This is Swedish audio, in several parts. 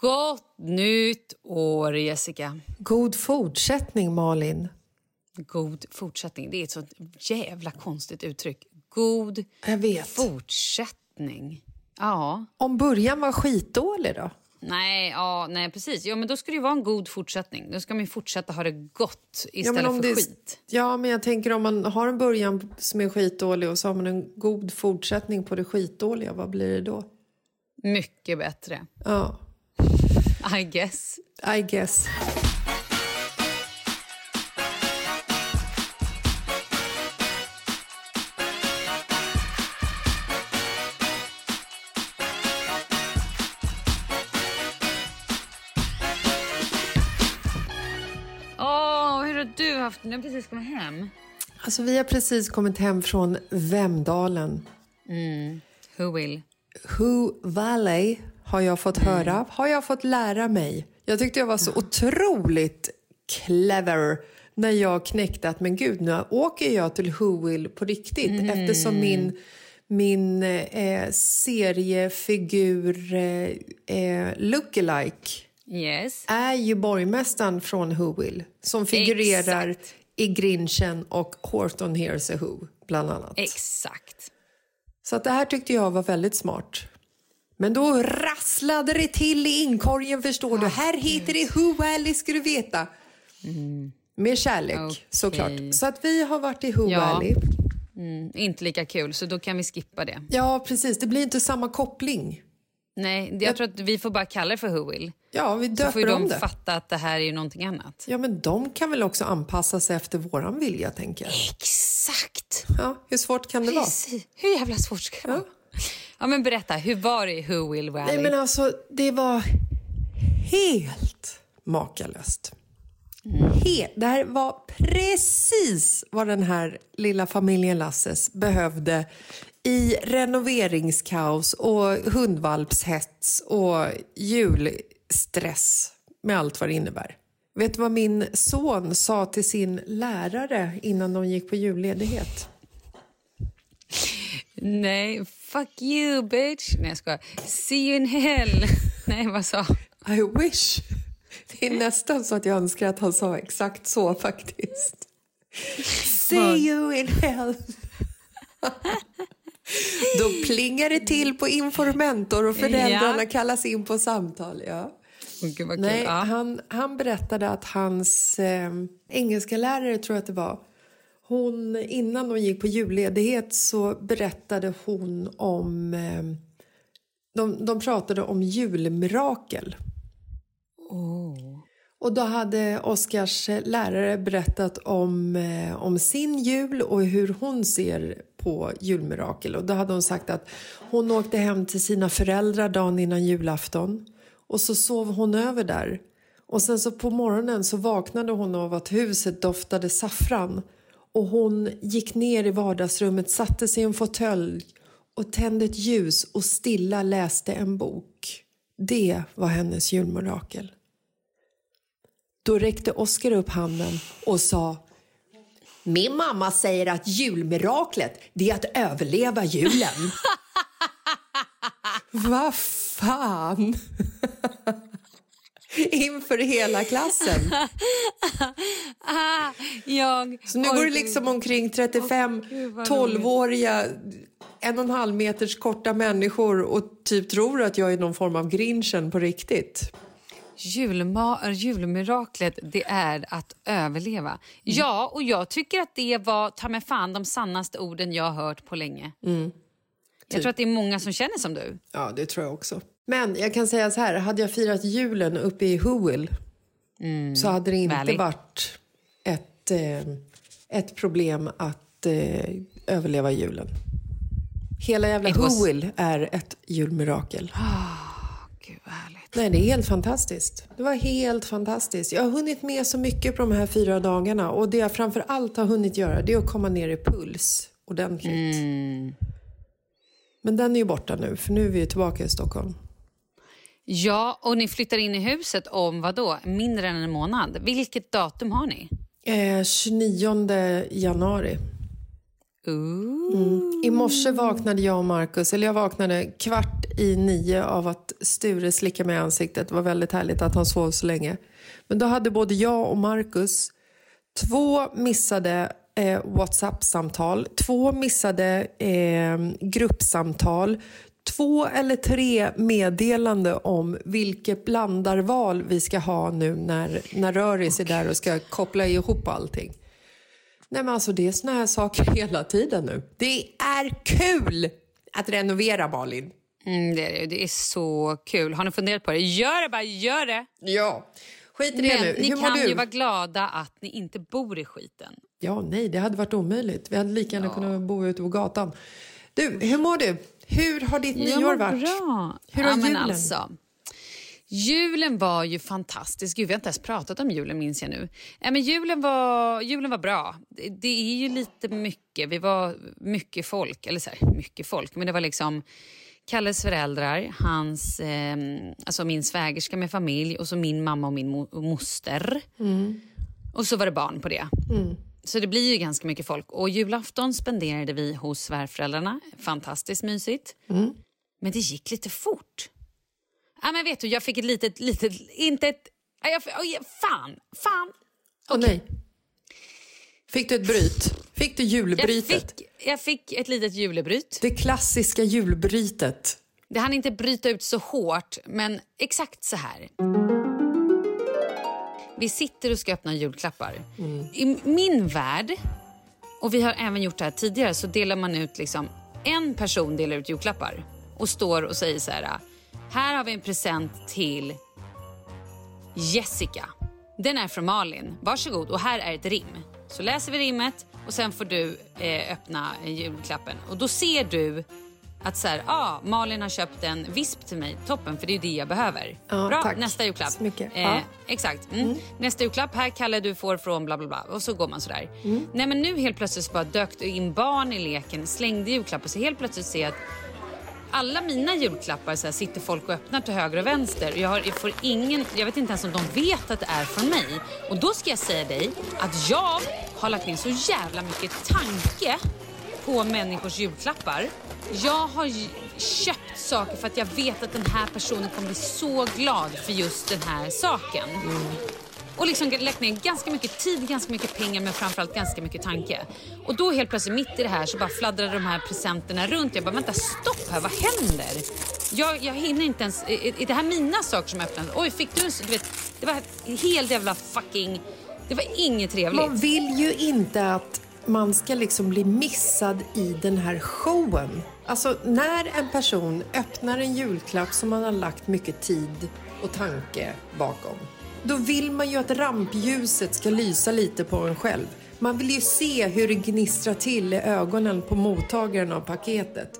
Gott nytt år, Jessica. God fortsättning Malin. God fortsättning. Det är ett sånt jävla konstigt uttryck. God fortsättning. Ja. Om början var skitdålig då? Nej, ja, nej, precis. Ja, men då ska det ju vara en god fortsättning. Då ska man fortsätta ha det gott istället om för det, skit. Ja, men jag tänker om man har en början som är skitdålig och så har man en god fortsättning på det skitdåliga, vad blir det då? Mycket bättre. Ja, I guess. I guess. Du haft Nu precis kommit hem. Alltså, vi har precis kommit hem från Vemdalen. Who will? Who Valley har jag fått höra, har jag fått lära mig. Jag tyckte jag var så otroligt clever när jag knäckte att men gud, nu åker jag till Whoville på riktigt eftersom min, min eh, seriefigur eh, eh, lookalike Yes. är ju borgmästaren från Whoville som figurerar Exakt. i Grinchen och Horton Hears a Who, bland annat. Exakt. Så att det här tyckte jag var väldigt smart. Men då rasslade det till i inkorgen förstår du. Här heter det Who Valley ska du veta. Med kärlek Okej. såklart. Så att vi har varit i Who Ja. Valley. Mm, inte lika kul, så då kan vi skippa det. Ja, precis. Det blir inte samma koppling. Nej, det- jag tror att vi får bara kalla det för Who Will. Ja, vi Så får döper ju de det. fatta att det här är någonting annat. Ja, men de kan väl också anpassa sig efter våran vilja, tänker jag. Exakt! Ja, hur svårt kan det vara? Precis. Hur jävla svårt ska det vara? Ja, men berätta, hur var det i Who Will Valley? Nej, men alltså, det var helt makalöst. He- det här var precis vad den här lilla familjen Lasses behövde i renoveringskaos och hundvalpshets och julstress med allt vad det innebär. Vet du vad min son sa till sin lärare innan de gick på julledighet? Nej, fuck you bitch. Nej, jag skojar. See you in hell. Nej, vad sa I wish. Det är nästan så att jag önskar att han sa exakt så faktiskt. See you in hell. Då plingar det till på informentor och föräldrarna Ja. kallas in på samtal. Ja. Vad kul. Nej, han, han berättade att hans eh, engelska lärare tror jag att det var. Hon, innan de gick på julledighet så berättade hon om... Eh, de, de pratade om julmirakel. Och då hade Oskars lärare berättat om, eh, om sin jul och hur hon ser på julmirakel. Och då hade hon sagt att hon åkte hem till sina föräldrar dagen innan julafton. Och så sov hon över där. Och sen så på morgonen så vaknade hon av att huset doftade saffran. Och hon gick ner i vardagsrummet, satte sig i en fåtölj och tände ett ljus och stilla läste en bok. Det var hennes julmirakel. Då räckte Oskar upp handen och sa Min mamma säger att julmiraklet det är att överleva julen. Vad fan? Inför hela klassen. Jag... Så nu går det liksom omkring 35 12-åriga en och en halv meters korta människor och typ tror att jag är någon form av grinchen på riktigt. Julma julmiraklet, det är att överleva. Ja, och jag tycker att det var ta mig fan de sannaste orden jag har hört på länge. Jag tror att det är många som känner som du. Ja, det tror jag också. Men jag kan säga så här, hade jag firat julen uppe i Whoville så hade det inte Valley. varit ett, eh, ett problem att eh, överleva julen. Hela jävla It was- Whoville är ett julmirakel. Gud vad härligt. Nej, det är helt fantastiskt. Det var helt fantastiskt. Jag har hunnit med så mycket på de här fyra dagarna och det jag framför allt har hunnit göra det är att komma ner i puls ordentligt. Men den är ju borta nu, för nu är vi tillbaka i Stockholm. Ja, och ni flyttar in i huset om vad då? Mindre än en månad. Vilket datum har ni? Eh, 29 januari. Ooh. I morse vaknade jag och Markus, eller jag vaknade kvart i nio av att Sture slickade mig i ansiktet. Det var väldigt härligt att han sov så länge. Men då hade både jag och Markus två missade eh, Whatsapp-samtal, två missade eh, gruppsamtal, två eller tre meddelande om vilket blandarval vi ska ha nu när, när Röris är där och ska koppla ihop allting. Nej men alltså det är såna här saker hela tiden nu. Det är kul att renovera Malin. Mm, det, är, det. är så kul. Har ni funderat på det? Gör det bara, gör det! Ja. Skit i det Men nu. ni Hur mår kan du? ju vara glada att ni inte bor i skiten. Ja, nej, det hade varit omöjligt. Vi hade lika gärna kunnat bo ute på gatan. Du, hur mår du? Hur har ditt nyår varit? bra. Hur har ja, julen? Alltså, julen var ju fantastisk. Gud, vi har inte ens pratat om julen minns jag nu. Ja, men julen, var, julen var bra. Det, det är ju lite mycket. Vi var mycket folk. Eller så här, mycket folk. Men det var liksom Kalles föräldrar, hans, eh, alltså min svägerska med familj och så min mamma och min mo- moster. Och så var det barn på det. Så det blir ju ganska mycket folk. Och julafton spenderade vi hos svärföräldrarna. Fantastiskt mysigt. Men det gick lite fort. Ja, men vet du, jag fick ett litet, litet, inte ett... ja, Jag, fan, fan. Åh nej. Fick du ett bryt? Fick du Jag julbrytet? fick, jag fick ett litet julebryt. Det klassiska julbrytet. Det hann inte bryta ut så hårt, men exakt så här. Vi sitter och ska öppna julklappar. I min värld och vi har även gjort det här tidigare, så delar man ut liksom, en person delar ut julklappar och står och säger så här, här har vi en present till Jessica. Den är från Malin. Varsågod. Och här är ett rim. Så läser vi rimmet och sen får du eh, öppna julklappen. Och då ser du att så här, ah, Malin har köpt en visp till mig. Toppen, för det är det jag behöver. Ja, Bra, tack. nästa julklapp. Smycke. Eh, Ja. Exakt. Mm. Nästa julklapp, här Kalle du får från bla bla bla. Och så går man sådär. Nej men nu helt plötsligt så bara dök det in barn i leken, slängde julklappar. Så helt plötsligt ser jag att alla mina julklappar så här, sitter folk och öppnar till höger och vänster. Jag, har, jag, får ingen, jag vet inte ens om de vet att det är från mig. Och då ska jag säga dig att jag har lagt ner så jävla mycket tanke på människors julklappar. Jag har köpt saker för att jag vet att den här personen kommer bli så glad för just den här saken. Och liksom lagt ner ganska mycket tid, ganska mycket pengar men framförallt ganska mycket tanke. Och då helt plötsligt mitt i det här så bara fladdrade de här presenterna runt. Jag bara vänta stopp här, vad händer? Jag, jag hinner inte ens, är, är det här mina saker som öppnas? Oj fick du en du vet, det var helt jävla fucking, det var inget trevligt. Man vill ju inte att man ska liksom bli missad i den här showen. Alltså när en person öppnar en julklapp som man har lagt mycket tid och tanke bakom. Då vill man ju att rampljuset ska lysa lite på en själv. Man vill ju se hur det gnistrar till i ögonen på mottagaren av paketet.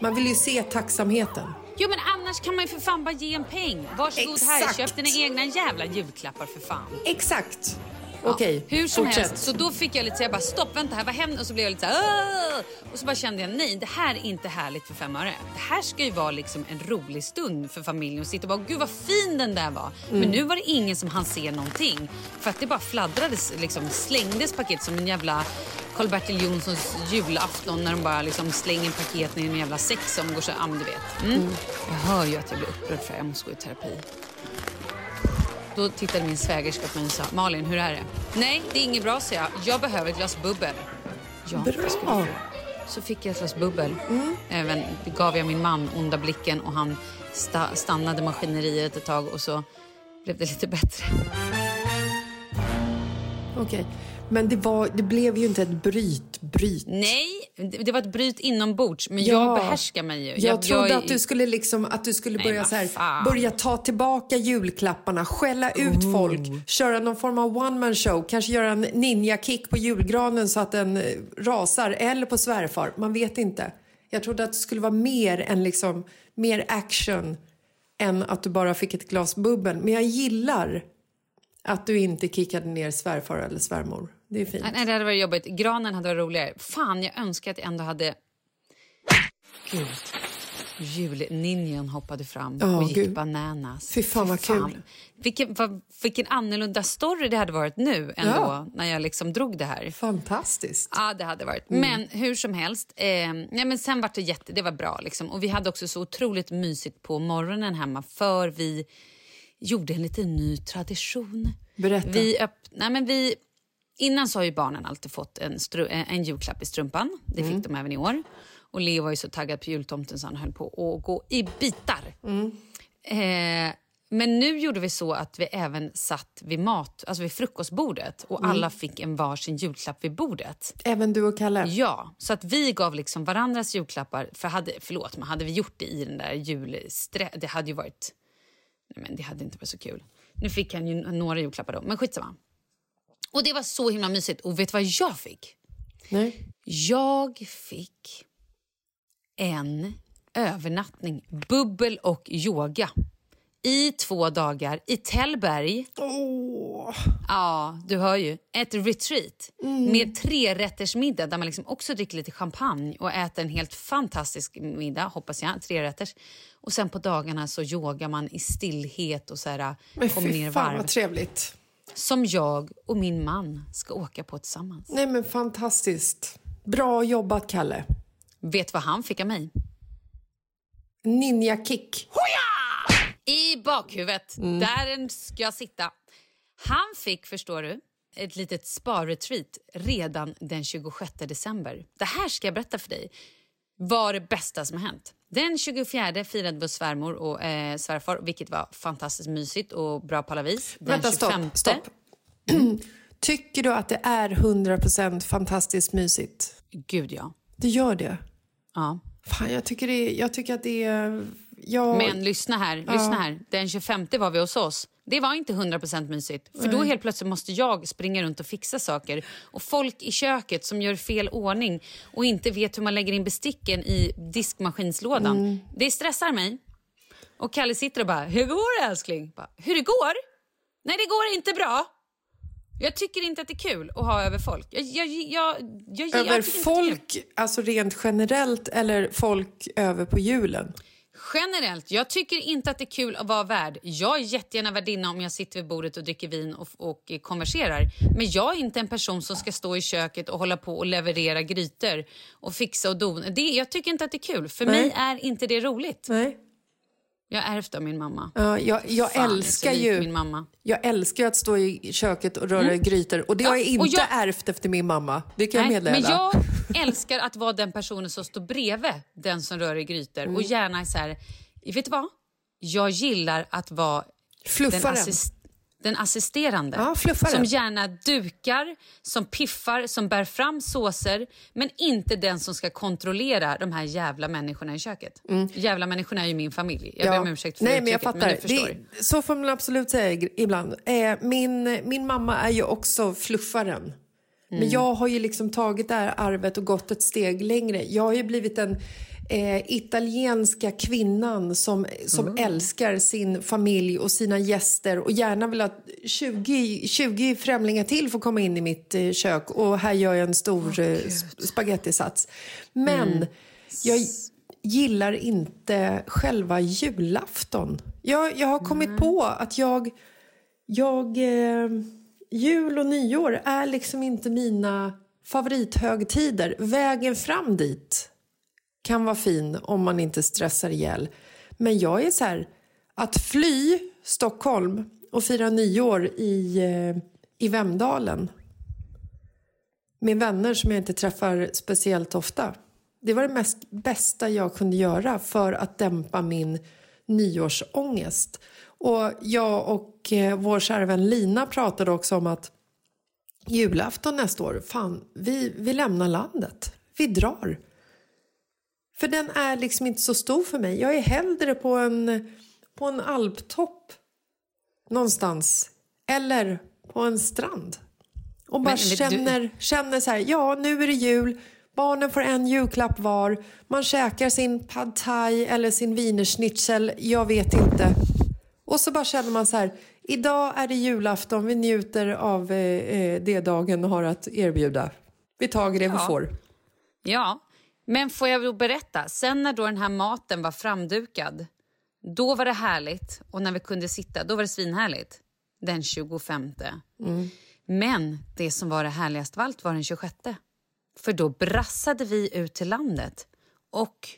Man vill ju se tacksamheten. Jo men annars kan man ju för fan bara ge en peng. Varsågod här, Exakt. köp dina egna jävla julklappar för fan. Exakt. Okej, Hur som fortsätt. helst, så då fick jag lite så jag bara stopp, vänta här, vad händer? Och så blev jag lite så här, "Åh!" Och så bara kände jag nej, det här är inte härligt för fem öre. Det här ska ju vara liksom en rolig stund för familjen och sitta och bara, gud vad fin den där var. Mm. Men nu var det ingen som hann se någonting. För att det bara fladdrades, liksom slängdes paket som en jävla Karl-Bertil Jonssons julafton när de bara liksom slänger paketen i en jävla säck som går så, ja men du vet. Mm. Jag hör ju att jag blir upprörd för jag måste gå i terapi. Då tittade min svägerska på mig och sa, Malin hur är det? Nej, det är inget bra, sa jag. Jag behöver ett glas bubbel. Ja, Bra. Så fick jag ett glas bubbel. Även, det gav jag min man onda blicken och han sta- stannade maskineriet ett tag och så blev det lite bättre. Okej. Men det, var, det blev ju inte ett bryt, bryt. Nej, det, var ett bryt inombords, men Ja. jag behärskar mig ju. Jag, trodde jag- att du skulle, liksom, att du skulle Nej, börja, så här, börja ta tillbaka julklapparna, skälla ut folk, köra någon form av one man show, kanske göra en ninja-kick på julgranen så att den eh, rasar, eller på svärfar. Man vet inte. Jag trodde att det skulle vara mer, än liksom, mer action än att du bara fick ett glas bubbel. Men jag gillar att du inte kickade ner svärfar eller svärmor. Det är fint. Nej, det hade varit jobbigt. Granen hade varit roligare. Fan, jag önskar att jag ändå hade... Gud. Julninjan hoppade fram Ja, och gick gud. bananas. Fy fan, vad kul. Vilken, vad, vilken annorlunda story det hade varit nu ändå, Ja. när jag liksom drog det här. Fantastiskt. Ja, det hade varit. Mm. Men hur som helst, eh, nej, men sen var det jätte, det var bra liksom. Och vi hade också så otroligt mysigt på morgonen hemma för vi gjorde en liten ny tradition. Berätta. Vi öpp, nej, men vi, innan så har ju barnen alltid fått en, en julklapp i strumpan. Det Mm. fick de även i år. Och Leo var ju så taggad på jultomten så han höll på att gå i bitar. Mm. Eh, men nu gjorde vi så att vi även satt vid mat, alltså vid frukostbordet och Mm. alla fick en varsin julklapp vid bordet. Även du och Kalle? Ja, så att vi gav liksom varandras julklappar. För hade, förlåt, men hade vi gjort det i den där julsträ... Det hade ju varit... Nej, men det hade inte varit så kul. Nu fick han ju några julklappar då, men skitsamma. Och det var så himla mysigt. Och vet du vad jag fick? Nej. Jag fick en övernattning, bubbel och yoga i två dagar i Tällberg. Ja, du hör ju. Ett retreat med trerättersmiddag där man liksom också dricker lite champagne och äter en helt fantastisk middag, hoppas jag. Trerätters. Och sen på dagarna så yogar man i stillhet och så här, Men kommer ner fy i fan varv. vad trevligt. Som jag och min man ska åka på tillsammans. Nej men fantastiskt. Bra jobbat Kalle. Vet vad han fick av mig? Ninja kick. I bakhuvudet. Där ska jag sitta. Han fick, förstår du, ett litet spa-retreat redan den 26 december. Det här ska jag berätta för dig var det bästa som har hänt. Den 24 firade hos svärmor och eh, svärfar, vilket var fantastiskt mysigt och bra på alla vis. Den Vänta, 25, stopp. stopp. Tycker du att det är 100% fantastiskt mysigt? Gud, ja. Det gör det. ja. Fan, jag tycker, det, jag tycker att det är... Jag, Men lyssna här, lyssna här. Den 25 var vi hos oss. Det var inte 100% mysigt. För då helt plötsligt måste jag springa runt och fixa saker. Och folk i köket som gör fel ordning och inte vet hur man lägger in besticken i diskmaskinslådan. Mm. Det stressar mig. Och Kalle sitter och bara, hur går det älskling? Bara, hur det går? Nej, det går inte bra. Jag tycker inte att det är kul att ha över folk. Jag, jag, jag, jag, över folk, alltså rent generellt, eller folk över på julen? Generellt, jag tycker inte att det är kul att vara värd. Jag är jättegärna värdinna om jag sitter vid bordet och dricker vin och, och konverserar. Men jag är inte en person som ska stå i köket och hålla på och leverera grytor och fixa och dona. Det, jag tycker inte att det är kul. För Nej. mig är inte det roligt. Nej. Jag ärvt av min mamma. Ja, jag jag Fan, jag älskar ju... min mamma. Jag älskar ju att stå i köket och röra grytor. Och det har jag Ja, inte jag- ärvt efter min mamma. Det kan jag Nej, meddela. men jag älskar att vara den personen som står bredvid den som rör i grytor. Mm. Och gärna är så här, vet du vad? Jag gillar att vara den, assist, den assisterande. Ja, fluffaren. Som gärna dukar, som piffar, som bär fram såser. Men inte den som ska kontrollera de här jävla människorna i köket. Jävla människorna är ju min familj. Jag ber om ursäkt för Nej, men jag fattar. men det, så får man absolut säga ibland. Eh, min, min mamma är ju också fluffaren. Mm. Men jag har ju liksom tagit det här arvet och gått ett steg längre. Jag har ju blivit den eh, italienska kvinnan som, som Mm. älskar sin familj och sina gäster och gärna vill att 20, 20 främlingar till får komma in i mitt eh, kök och här gör jag en stor eh, sp- spagettisats. Men Mm. jag gillar inte själva julafton. Jag, jag har kommit på att jag... jag eh, jul och nyår är liksom inte mina favorithögtider. Vägen fram dit kan vara fin om man inte stressar ihjäl. Men jag är så här, att fly Stockholm och fira nyår i, eh, i Vemdalen med vänner som jag inte träffar speciellt ofta. Det var det mest bästa jag kunde göra för att dämpa min nyårsångest. Och jag och eh, vår kära vän Lina pratade också om att julafton nästa år, fan, vi, vi lämnar landet. Vi drar. För den är liksom inte så stor för mig. Jag är hellre på en, på en alptopp någonstans. Eller på en strand. Och bara Men vet du- känner, känner så här, ja nu är det jul. Barnen får en julklapp var. Man käkar sin pad thai eller sin wienerschnitzel. Jag vet inte. Och så bara känner man så här, idag är det julafton. Vi njuter av eh, eh, det dagen har att erbjuda. Vi tar det vi Ja. får. Ja, men får jag då berätta, sen när då den här maten var framdukad, då var det härligt och när vi kunde sitta, då var det svinhärligt. Den 25. Men det som var det härligaste av allt var den 26. För då brassade vi ut till landet och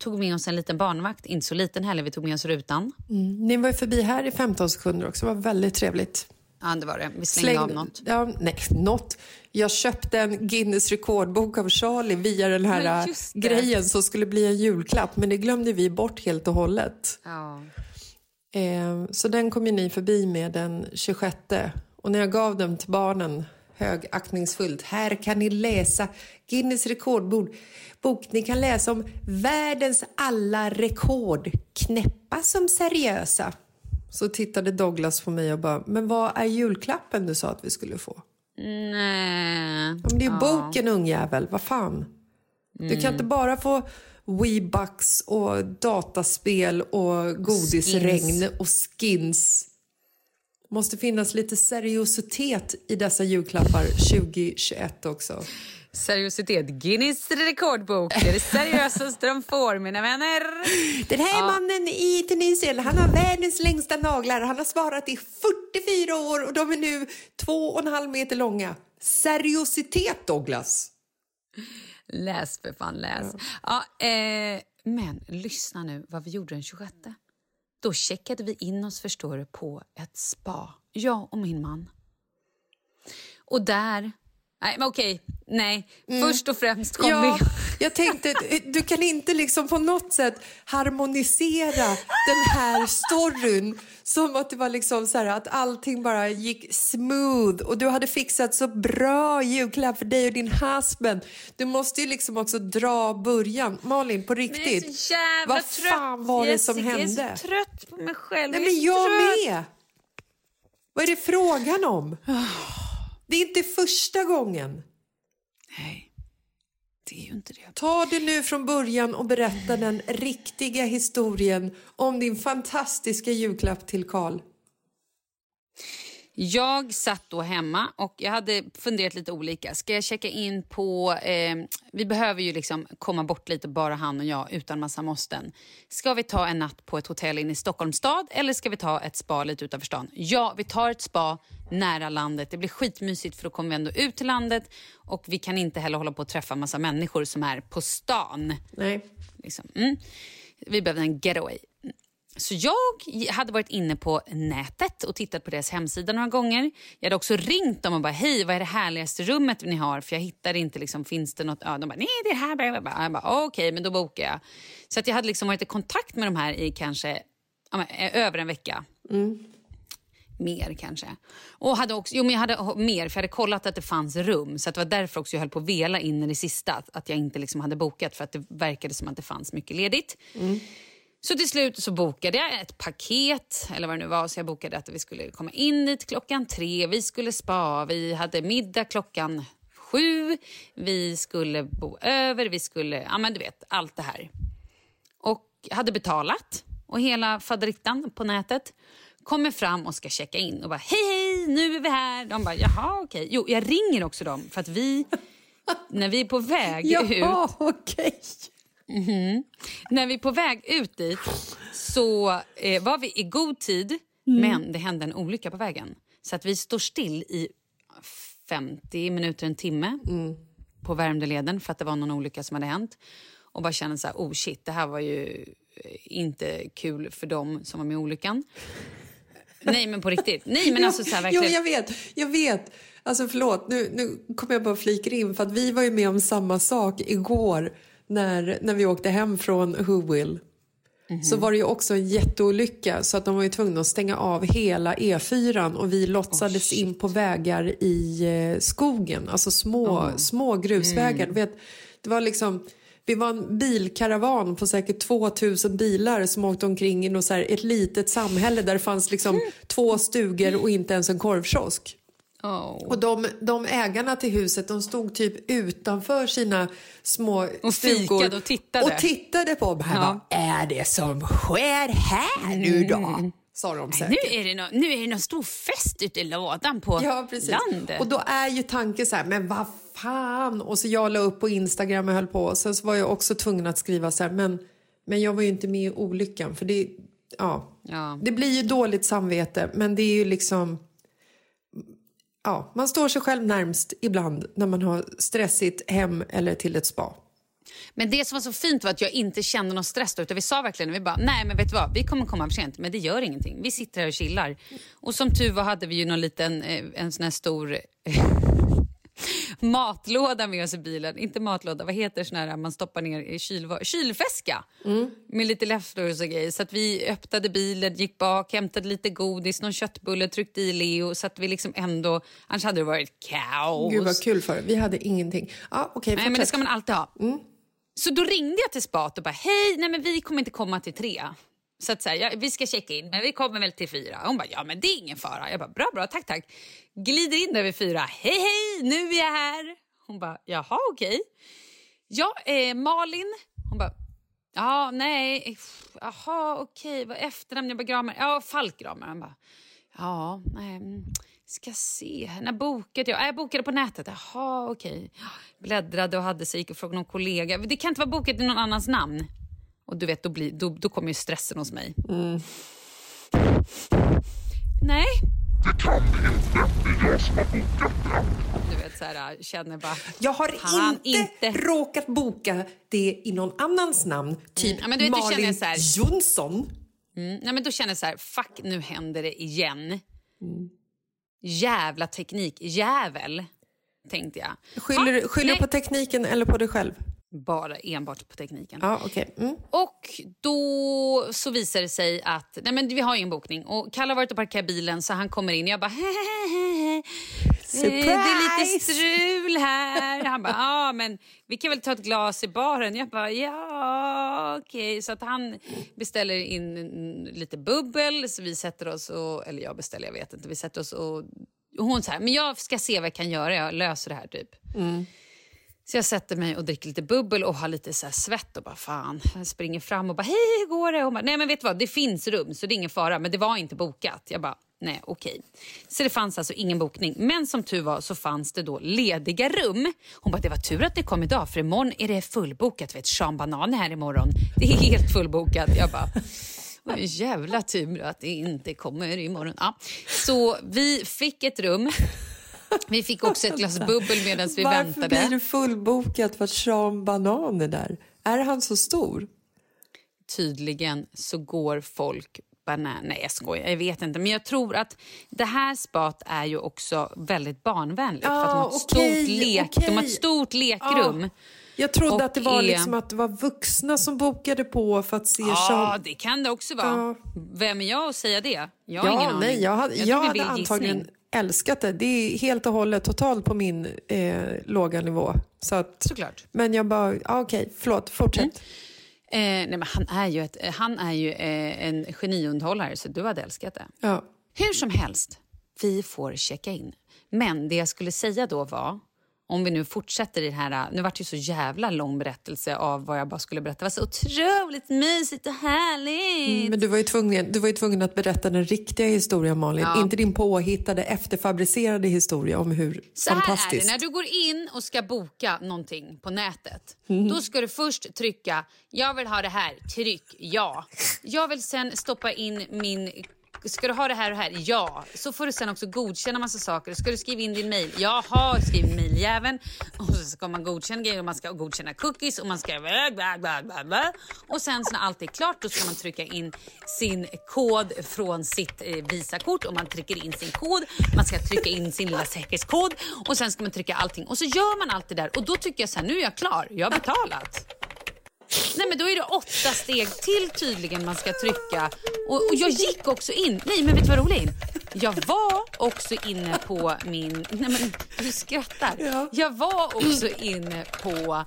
tog med oss en liten barnvakt, inte så liten heller, vi tog med oss rutan. Ni var ju förbi här i 15 sekunder också. Det var väldigt trevligt. Ja, det var det. Vi slängde av något. Ja, nej, något. Jag köpte en Guinness rekordbok av Charlie via den här äh, grejen som skulle bli en julklapp. Men det glömde vi bort helt och hållet. Ja. Eh, så den kom ju ni förbi med den 26. Och när jag gav den till barnen högaktningsfullt. Här kan ni läsa Guinness rekordbok. Bok. Ni kan läsa om världens alla rekord. Knäppa som seriösa. Så tittade Douglas på mig och bara, men vad är julklappen du sa att vi skulle få? Nej. Ja, men det är ju boken ungjävel, vad fan. Du kan inte bara få Weebucks och dataspel och godisregn och skins. Måste finnas lite seriositet i dessa julklappar 2021 också. Seriositet. Guinness rekordbok. Det är det seriösaste de får, mina vänner. Den här mannen i Tunisien, han har världens längsta naglar. Han har svarat i 44 år och de är nu två och en halv meter långa. Seriositet, Douglas! Läs för fan, läs. Ja. eh, men lyssna nu vad vi gjorde den 26. Då checkade vi in oss förstår du, på ett spa, jag och min man. Och där Nej, men okej. Nej. Först och främst kom Ja, vi... jag tänkte, du kan inte liksom på något sätt harmonisera den här storyn som att det var liksom så här, att allting bara gick smooth och du hade fixat så bra julklapp för dig och din husband. Du måste ju liksom också dra början. Malin, på Men jag är riktigt. så jävla Vad trött. fan var det som hände? Jag är så trött på mig själv. Nej, men jag trött. med! Vad är det frågan om? Det är inte första gången. Nej, det är ju inte det. Ta det nu från början och berätta den riktiga historien om din fantastiska julklapp till Karl. Jag satt då hemma och jag hade funderat lite olika. Ska jag checka in på... Eh, vi behöver ju liksom komma bort lite, bara han och jag, utan massa måsten. Ska vi ta en natt på ett hotell inne i Stockholms stad eller ska vi ta ett spa lite utanför stan? Ja, vi tar ett spa nära landet. Det blir skitmysigt för då kommer vi ändå ut till landet och vi kan inte heller hålla på att träffa massa människor som är på stan. Nej. Liksom. Mm. Vi behövde en getaway. Så jag hade varit inne på nätet och tittat på deras hemsida några gånger. Jag hade också ringt dem och bara hej, vad är det härligaste rummet ni har? För jag hittade inte, liksom, finns det något? Ja, de bara nej, det är här. Jag bara, jag bara okej, men då bokar jag. Så att jag hade liksom varit i kontakt med de här i kanske eh, över en vecka. Mer kanske. Och hade också, jo, men jag hade mer, för jag hade kollat att det fanns rum. Så att det var därför också jag höll på att vela in i det sista. Att, jag inte liksom hade bokat för att det verkade som att det fanns mycket ledigt. Så till slut så bokade jag ett paket, eller vad det nu var. Så jag bokade att vi skulle komma in dit klockan tre, vi skulle spa, vi hade middag klockan sju, vi skulle bo över, vi skulle, ja men du vet, allt det här. Och hade betalat och hela faderittan på nätet. Kommer fram och ska checka in och bara hej hej, nu är vi här. De bara jaha okej. Jo, jag ringer också dem för att vi, när vi är på väg ut Okej. när vi är på väg ut dit så eh, var vi i god tid, men det hände en olycka på vägen. Så att vi står still i 50 minuter, en timme på Värmdöleden för att det var någon olycka som hade hänt. Och bara kände så här, oh shit, det här var ju eh, inte kul för dem som var med i olyckan. Nej, men på riktigt. Nej, men alltså så här, Jo, verkligen. jag vet. Jag vet. Alltså förlåt, nu, nu kommer jag bara flika in för att vi var ju med om samma sak igår när, när vi åkte hem från Who Will. Så var det ju också en jätteolycka så att de var ju tvungna att stänga av hela E4 och vi lotsades in på vägar i eh, skogen, alltså små, små grusvägar. Du Vet, det var liksom, vi var en bilkaravan på säkert 2000 bilar som åkte omkring i något så här, ett litet samhälle där det fanns liksom två stugor och inte ens en korvkiosk. Oh. Och de, de ägarna till huset de stod typ utanför sina små Och stugor och tittade. och tittade på mig. Ja. Vad är det som sker här nu då? Sa de säkert. Nu är, det nå- nu är det någon stor fest ute i lådan på Ja, precis. landet. Och då är ju tanken så här, men vad fan? Och så jag la upp på Instagram och höll på. Sen så var jag också tvungen att skriva så här, men, men jag var ju inte med i olyckan. För det, ja, Ja. det blir ju dåligt samvete, men det är ju liksom... Ja, man står sig själv närmst ibland när man har stressigt hem eller till ett spa. Men det som var så fint var att jag inte kände någon stress då, utan vi sa verkligen, vi bara, nej men vet du vad, vi kommer komma för sent, men det gör ingenting. Vi sitter här och chillar. Och som tur var hade vi ju någon liten, eh, en sån här stor matlåda med oss i bilen. Inte matlåda, vad heter sån här man stoppar ner i kylva- kylväska? Med lite leftovers och grejer. Så att vi öppnade bilen, gick bak, hämtade lite godis, någon köttbulle, tryckte i Leo. Så att vi liksom ändå, annars hade det varit kaos. Gud vad kul för er. Vi hade ingenting. Ja, okej, Nej, men det ska man alltid ha. Så då ringde jag till spat och bara, hej, nej men vi kommer inte komma till tre. Så att så här, ja, vi ska checka in, men vi kommer väl till fyra. Hon bara, ja men det är ingen fara. Jag bara, bra, bra, tack, tack. Glider in där vid fyra, hej, hej, nu är jag här. Hon bara, jaha, okej. Ja, eh, Malin. Hon bara, ja, nej, jaha, okej, vad efternamn? Jag bara, Gramer. Ja, Falk Gramer. Hon bara, ja, nej, mm, ska se, när bokade jag? Jag bokade på nätet. Jaha, okej. Bläddrade och hade sig, gick och frågade någon kollega. Det kan inte vara bokat i någon annans namn. Och du vet, då, blir, då, då kommer ju stressen hos mig. Nej. Du vet, så här, känner bara... Jag har inte, inte. råkat boka det i någon annans namn. Typ Ja, men du vet, du känner Malin så här- Jonsson. Mm, nej, men då känner jag så här, fuck nu händer det igen. Jävla teknik, jävel. tänkte jag. Skyller, Ja, du- skyller du nej, på tekniken eller på dig själv? Bara enbart på tekniken. Ja, okej. Mm. Och då så visar det sig att nej men vi har ju en bokning och Kalle har varit och parkerat bilen så han kommer in och jag bara hehehe. Eh, Det är lite strul här. Han bara, ja men vi kan väl ta ett glas i baren. Jag bara, ja okej. Så att han beställer in mm, lite bubbel så vi sätter oss och, eller jag beställer, jag vet inte. Vi sätter oss och, och hon här, men jag ska se vad jag kan göra, jag löser det här typ. Så jag sätter mig och dricker lite bubbel och har lite så här svett och bara fan. Jag springer fram och bara hej hur går det? Hon bara, nej men vet du vad det finns rum så det är ingen fara men det var inte bokat. Jag bara nej okej. Så det fanns alltså ingen bokning. Men som tur var så fanns det då lediga rum. Hon bara det var tur att det kom idag för imorgon är det fullbokat. Vet Sean Banan är här imorgon. Det är helt fullbokat. Jag bara jävla tur att det inte kommer imorgon. Ja. Så vi fick ett rum. Vi fick också ett glas bubbel medan vi Varför väntade. blir det fullbokat för att Sean Banan är där? Är han så stor? tydligen så går folk banan... Nej, jag skojar. Jag vet inte. Men jag tror att det här spat är ju också väldigt barnvänligt. för att de har ett Ja, stort, lek, de har ett stort lekrum. Jag trodde Och att det var liksom att det var vuxna som bokade på för att se Ja, Sean... det kan det också vara. Ja. Vem är jag att säga det? Jag har Ja, ingen aning. nej, jag hade, jag är hade antagligen. Älskat det. Det är helt och hållet totalt på min eh, låga nivå. Så att, Såklart. Men jag bara, ja, okej, förlåt, fortsätt. Eh, nej, men han är ju, ett, han är ju eh, en geniunderhållare, så du hade älskat det. Ja. Hur som helst, vi får checka in. Men det jag skulle säga då var, om vi nu fortsätter i det här... Nu vart det ju så jävla lång berättelse av vad jag bara skulle berätta. Det var så otroligt mysigt och härligt. Men du var, ju tvungen, du var ju tvungen att berätta den riktiga historien, Malin. Ja. Inte din påhittade, efterfabricerade historia om hur Så här är det, fantastiskt... när du går in och ska boka någonting på nätet. Mhm. Då ska du först trycka “jag vill ha det här”, tryck ja. Jag vill sen stoppa in min Ska du ha det här och här? Ja. Så får du sen också godkänna massa saker. Ska du skriva in din mail? Jag har skrivit mailjäveln. Och så ska man godkänna grejer och man ska godkänna cookies och man ska... Bla, bla, bla, bla. Och sen så när allt är klart då ska man trycka in sin kod från sitt eh, Visakort och man trycker in sin kod. Man ska trycka in sin lilla säkerhetskod och sen ska man trycka allting. Och så gör man allt det där och då tycker jag så här, nu är jag klar. Jag har betalat. Nej men då är det åtta steg till tydligen man ska trycka. Och, och jag gick också in, nej men vet du vad roligt? Jag var också inne på min, nej men du skrattar. Ja. Jag var också inne på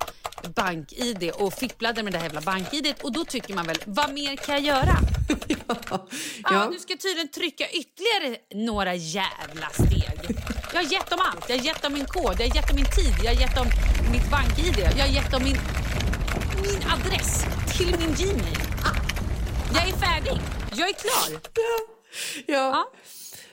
BankID och fipplade med det här jävla BankID och då tycker man väl, vad mer kan jag göra? Ja. Ja. du ska tydligen trycka ytterligare några jävla steg. Jag har gett dem allt. Jag har gett dem min kod, jag har gett dem min tid, jag har gett dem mitt BankID, jag har gett dem min min adress till min Gmail. Ah, jag är färdig. Jag är klar. Ja. Ja.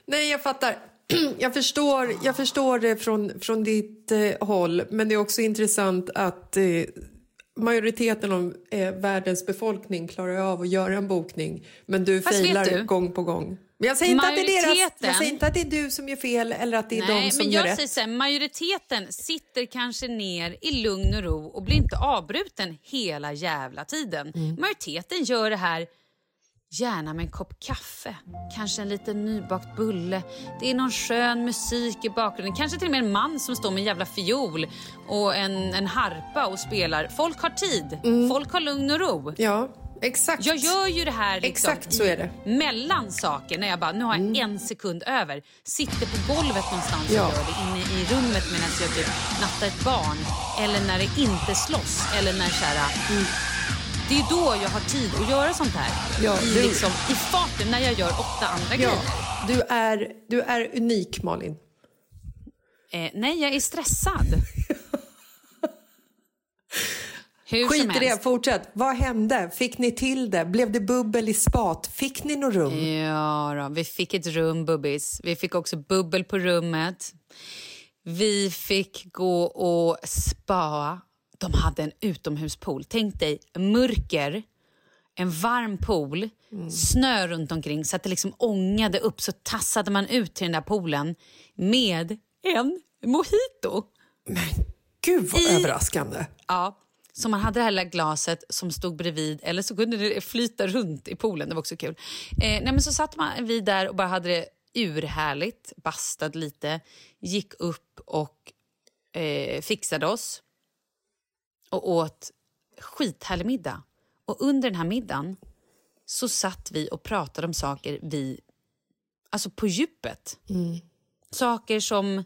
Nej, jag fattar. Jag förstår, jag förstår det från, från ditt eh, håll, men det är också intressant att eh, majoriteten av eh, världens befolkning klarar av att göra en bokning, men du Fast failar du? gång på gång. Men jag säger, inte att det är deras, jag säger inte att det är du som gör fel eller att det är Nej, de som men gör jag rätt. säger så här, majoriteten sitter kanske ner i lugn och ro och blir inte avbruten hela jävla tiden. Mm. Majoriteten gör det här Gärna med en kopp kaffe, kanske en liten nybakt bulle. Det är någon skön musik i bakgrunden. Kanske till och med en man som står med en jävla fiol och en, en harpa och spelar. Folk har tid, Mm. folk har lugn och ro. Ja, exakt. Jag gör ju det här liksom Exakt så är det. Mm. mellan saker när jag bara, nu har jag en sekund över. Sitter på golvet någonstans Ja. och gör det inne i rummet medan jag typ nattar ett barn. Eller när det inte slåss. Eller när så här, Det är då jag har tid att göra sånt här. Mm. Ja, I, du- liksom, I farten när jag gör åtta andra Ja, grejer. du är, du är unik, Malin. Eh, nej, jag är stressad. Hur Skit i det, fortsätt. Vad hände? Fick ni till det? Blev det bubbel i spat? Fick ni något rum? Ja, då, vi fick ett rum, bubbis. Vi fick också bubbel på rummet. Vi fick gå och spa. De hade en utomhuspool. Tänk dig mörker, en varm pool, snö runt omkring så att det liksom ångade upp. Så tassade man ut till den där poolen med en mojito. Gud vad I- överraskande. Ja, så man hade det här lilla glaset som stod bredvid eller så kunde det flyta runt i poolen. Det var också kul. Eh, nej, men så satt man vi där och bara hade det urhärligt, bastade lite, gick upp och eh, fixade oss och åt skithärlig middag. Och under den här middagen så satt vi och pratade om saker vi... Alltså på djupet. Saker som...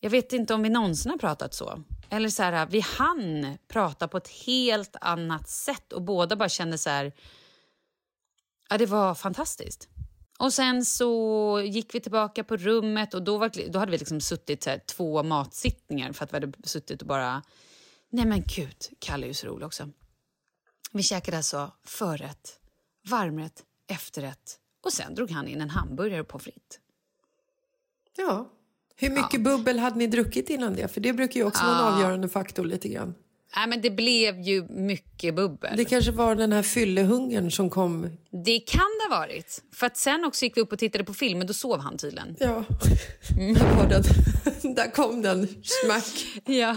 Jag vet inte om vi någonsin har pratat så. Eller så här, vi hann prata på ett helt annat sätt och båda bara kände så här... Ja, det var fantastiskt. Och sen så gick vi tillbaka på rummet och då, var, då hade vi liksom suttit så här, två matsittningar för att vi hade suttit och bara... Nej men gud, Kalle är ju så rolig också. Vi käkade alltså förrätt, varmrätt, efterrätt och sen drog han in en hamburgare på fritt. Ja. Hur mycket bubbel hade ni druckit innan det? För det brukar ju också vara en avgörande faktor lite grann. Nej, men det blev ju mycket bubbel. Det kanske var den här fyllehungern som kom. Det kan det ha varit. För att sen också gick vi upp och tittade på film, men då sov han tydligen. Ja, där var den. där kom den. Smack. Ja.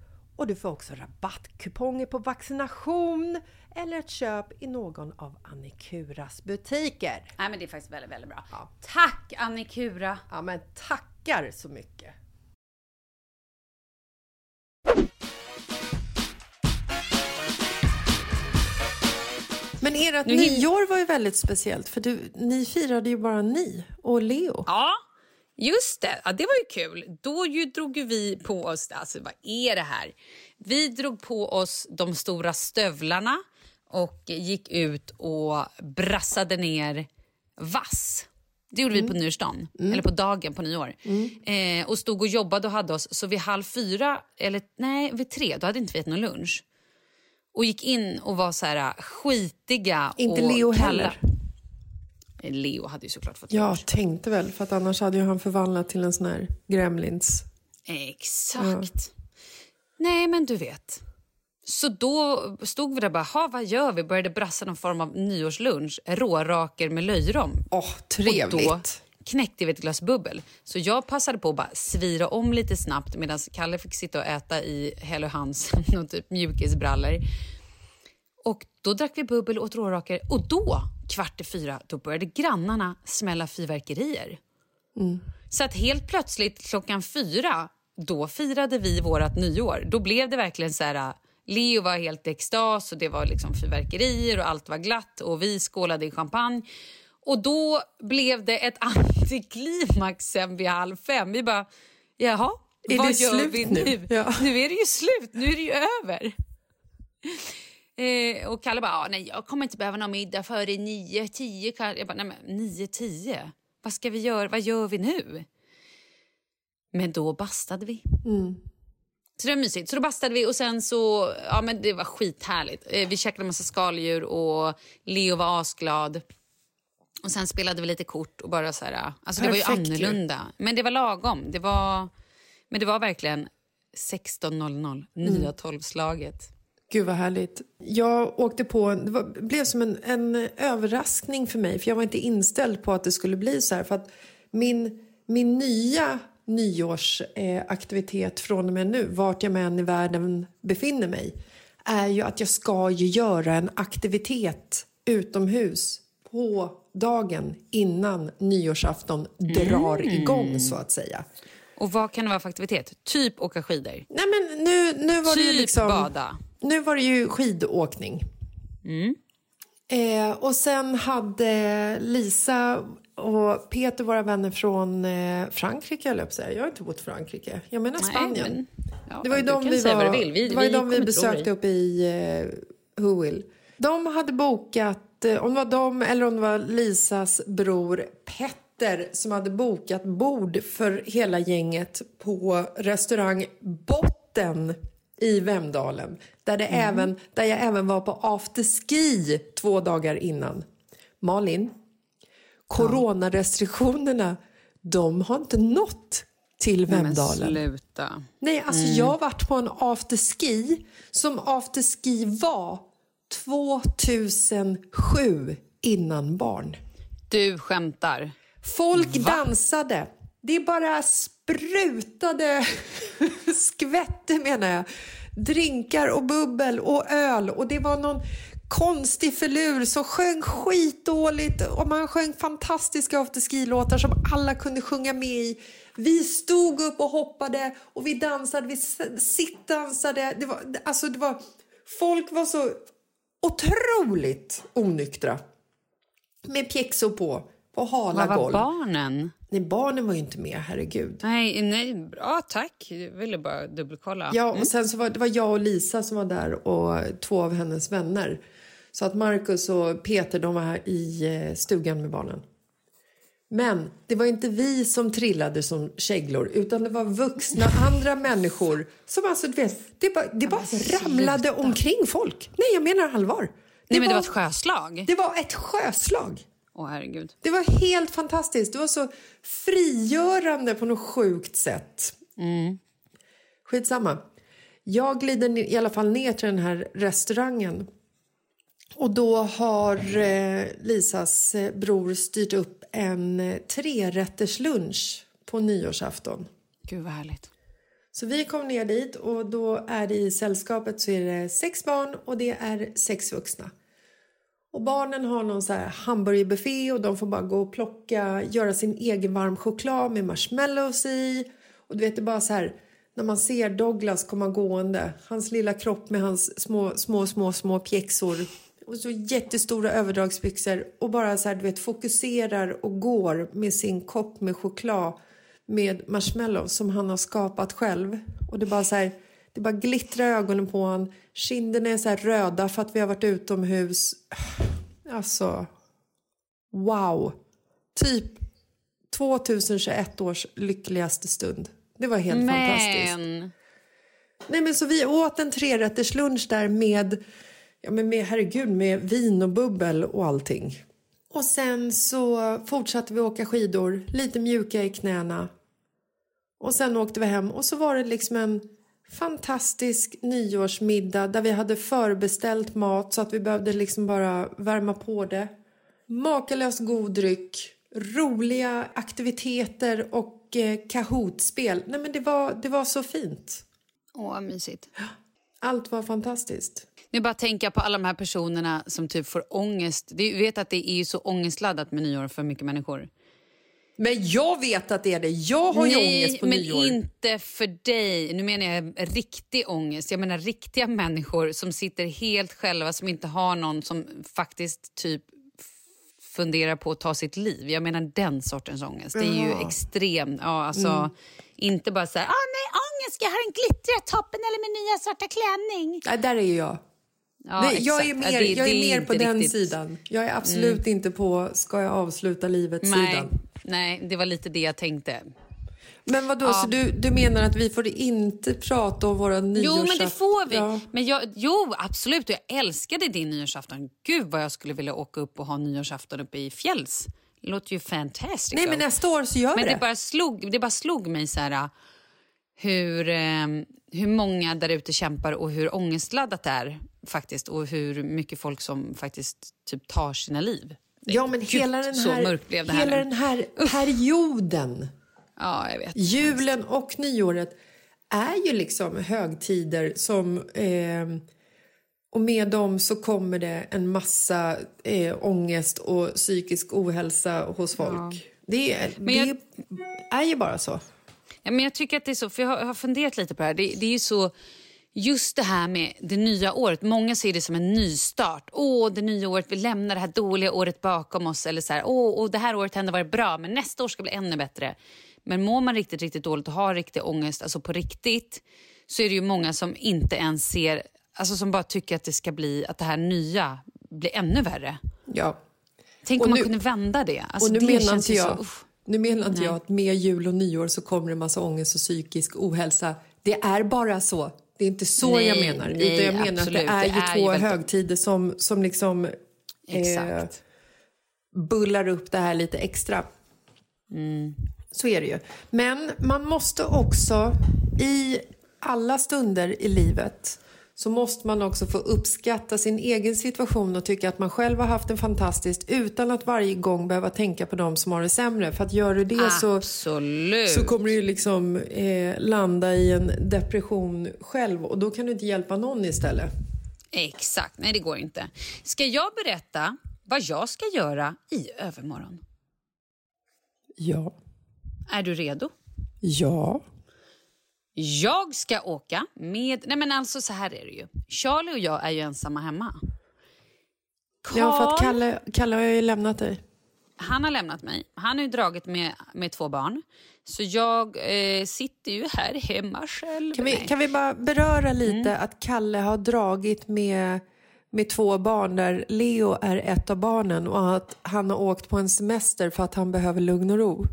och du får också rabattkuponger på vaccination eller ett köp i någon av Annikuras butiker. Nej, men det är faktiskt väldigt, väldigt bra. Ja. Tack Annikura! Ja, men tackar så mycket! Men ert Nu nyår var ju väldigt speciellt för du, ni firade ju bara ni och Leo. Ja, just det. Ja, det var ju kul. Då ju drog vi på oss... Alltså, vad är det här? Vi drog på oss de stora stövlarna och gick ut och brassade ner vass. Det gjorde vi på nyårsdagen, eller på dagen på nyår. Eh, och stod och jobbade och hade oss. Så vid halv fyra, eller nej, vid tre, då hade inte vi ätit någon lunch. Och gick in och var så här skitiga Inte och Leo kalla. heller. Leo hade ju såklart fått Jag tänkte väl, för att annars hade ju han förvandlat till en sån här Gremlins. Exakt. Nej, men du vet. Så då stod vi där bara, "Ha, vad gör vi? Började brassa någon form av nyårslunch, råraker med löjrom. Åh, Och då trevligt! knäckte vi ett glas bubbel. Så jag passade på att bara svira om lite snabbt medan Kalle fick sitta och äta i Hello Hansen och typ mjukisbrallor. Och då drack vi bubbel och åt råraker och då, kvart i fyra, då började grannarna smälla fyrverkerier. Så att helt plötsligt klockan fyra, då firade vi vårt nyår. Då blev det verkligen så här... Leo var helt extas och det var liksom fyrverkerier och allt var glatt och vi skålade i champagne. Och då blev det ett antiklimax sen vid halv fem. Vi bara, jaha, Är vad det gör slut vi nu? nu? Ja. Nu är det ju slut, nu är det ju över. Eh, och Kalle bara, "Ja, nej jag kommer inte behöva någon middag före nio, tio. Kalle." Jag bara, nej men nio, tio? Vad ska vi göra? Vad gör vi nu? Men då bastade vi. Så det var mysigt. Så då bastade vi och sen så, ja men det var skithärligt. Eh, vi käkade massa skaldjur och Leo var asglad. Och sen spelade vi lite kort och bara så här, alltså det var ju Perfekt annorlunda. Men det var lagom. Det var, men det var verkligen 16.00, nya tolvslaget. Gud vad härligt. Jag åkte på, det var, blev som en, en överraskning för mig för jag var inte inställd på att det skulle bli så här. För att min, min nya nyårsaktivitet eh, från och med nu, vart jag än i världen befinner mig, är ju att jag ska ju göra en aktivitet utomhus på dagen innan nyårsafton drar igång så att säga. Och vad kan det vara för aktivitet? Typ åka skidor. Nej men nu, nu var det ju Typ liksom... bada. Nu var det ju skidåkning. Eh, och sen hade Lisa och Peter, våra vänner från eh, Frankrike, jag säga. Jag har inte bott i Frankrike. Jag menar Spanien. men- ja, det var ju de vi var. Vi- det var ju vi de vi besökte uppe i eh, Whoville. De hade bokat, eh, om det var de eller om det var Lisas bror Petter som hade bokat bord för hela gänget på restaurang Botten i Vemdalen. Där, det Mm. även, där jag även var på afterski två dagar innan. Malin, coronarestriktionerna, de har inte nått till Vemdalen. sluta. Nej, alltså jag har varit på en afterski som afterski var 2007 innan barn. Du skämtar. Folk dansade. Det bara sprutade skvätte menar jag. Drinkar och bubbel och öl och det var någon konstig filur som sjöng skitdåligt och man sjöng fantastiska afterski-låtar som alla kunde sjunga med i. Vi stod upp och hoppade och vi dansade, vi sittdansade. Det var, alltså det var, folk var så otroligt onyktra. Med pjäxor på, på hala Vad var barnen? Nej, barnen var ju inte med, herregud. Nej, nej, bra tack. Jag ville bara dubbelkolla. Ja, och sen så var det var jag och Lisa som var där och två av hennes vänner. Så att Marcus och Peter de var här i eh, stugan med barnen. Men det var inte vi som trillade som käglor utan det var vuxna andra människor som alltså, du vet, det bara, det bara ramlade omkring folk. Nej, jag menar allvar. Nej, men det var- var ett sjöslag. Det var ett sjöslag. Åh, herregud. Det var helt fantastiskt. Det var så frigörande på något sjukt sätt. Skitsamma. Jag glider i alla fall ner till den här restaurangen. Och då har eh, Lisas eh, bror styrt upp en eh, trerätterslunch på nyårsafton. Gud, vad härligt. Så vi kom ner dit och då är det i sällskapet så är det sex barn och det är sex vuxna. Och barnen har någon så här hamburgerbuffé och de får bara gå och plocka, göra sin egen varm choklad med marshmallows i. Och du vet det är bara så här när man ser Douglas komma gående, hans lilla kropp med hans små, små, små, små pjäxor och så jättestora överdragsbyxor och bara så här du vet fokuserar och går med sin kopp med choklad med marshmallows som han har skapat själv. Och det bara så här, det bara glittrar i ögonen på han. Kinderna är så här röda för att vi har varit utomhus. Alltså, wow. Typ 2021 års lyckligaste stund. Det var helt fantastiskt. Men... Nej, men så vi åt en trerätterslunch där med, ja, men med, herregud, med vin och bubbel och allting. Och sen så fortsatte vi åka skidor, lite mjuka i knäna. Och sen åkte vi hem och så var det liksom en fantastisk nyårsmiddag där vi hade förbeställt mat så att vi behövde liksom bara värma på det. Makalöst god dryck, roliga aktiviteter och eh, Kahoot-spel. Nej men det var, det var så fint. Åh, vad mysigt. Allt var fantastiskt. Nu bara tänker jag på alla de här personerna som typ får ångest. Du vet att det är ju så ångestladdat med nyår för mycket människor. Men jag vet att det är det. Jag har ju Nej, ångest på men nyår. inte för dig. Nu menar jag riktig ångest. Jag menar riktiga människor som sitter helt själva, som inte har någon som faktiskt typ funderar på att ta sitt liv. Jag menar den sortens ångest. Det är ju Jaha. extrem. Ja, alltså, Mm. Inte bara så här, ah, nej ångest, jag har den glittriga toppen eller min nya svarta klänning. Nej, där är jag. Ja, Nej, jag är mer, Ja, det- jag det är mer på den riktigt- Mm. sidan. Jag är absolut inte på ska jag avsluta livet-sidan. Nej, det var lite det jag tänkte. Men vad då så du, du menar att vi får inte prata om våra nyårsafton? Jo, men det får vi. Ja. Men jag, jo, absolut. Jag älskade din nyårsafton. Gud vad jag skulle vilja åka upp och ha nyårsafton uppe i fjälls. Det låter ju fantastiskt. Nej, men nästa år så gör Men det det. bara slog, det bara slog mig så här hur, eh, hur många där ute kämpar och hur ångestladdat det är faktiskt och hur mycket folk som faktiskt typ tar sina liv. Ja, men Gud, hela den här, här hela nu. den här perioden, Ja, jag vet. julen och nyåret, är ju liksom högtider som... Eh, och med dem så kommer det en massa eh, ångest och psykisk ohälsa hos folk. Det, är, Men jag- det är ju bara så. Ja, men jag tycker att det är så, för jag har, jag har funderat lite på det här. Det, det är ju så, just det här med det nya året. Många ser det som en nystart. Åh, det nya året, vi lämnar det här dåliga året bakom oss. Eller så här, åh, och det här året har ändå varit bra, men nästa år ska bli ännu bättre. Men mår man riktigt, riktigt dåligt och har riktig ångest, alltså på riktigt, så är det ju många som inte ens ser, alltså som bara tycker att det ska bli, att det här nya blir ännu värre. Ja. Tänk Och om man nu- kunde vända det. Alltså, och nu det menar inte jag, så, nu menar inte jag att med jul och nyår så kommer det en massa ångest och psykisk ohälsa. Det är bara så. Det är inte så Nej, jag menar. nej, utan jag menar absolut. att det är Det ju är ju två väldigt- högtider som, som liksom Exakt. bullar upp det här lite extra. Mm. Så är det ju. Men man måste också i alla stunder i livet så måste man också få uppskatta sin egen situation och tycka att man själv har haft en fantastiskt utan att varje gång behöva tänka på dem som har det sämre. För att gör du det så, Absolut. så kommer du liksom eh, landa i en depression själv och då kan du inte hjälpa någon istället. Exakt, nej det går inte. Ska jag berätta vad jag ska göra i övermorgon? Ja. Är du redo? Ja. Jag ska åka med... Nej men alltså så här är det ju. Charlie och jag är ju ensamma hemma. Carl, Ja, för att Kalle, Kalle har ju lämnat dig. han har lämnat mig. Han har ju dragit med, med två barn. Så jag eh, sitter ju här hemma själv. Kan vi, kan vi bara beröra lite att Kalle har dragit med, med två barn där Leo är ett av barnen och att han har åkt på en semester för att han behöver lugn och ro.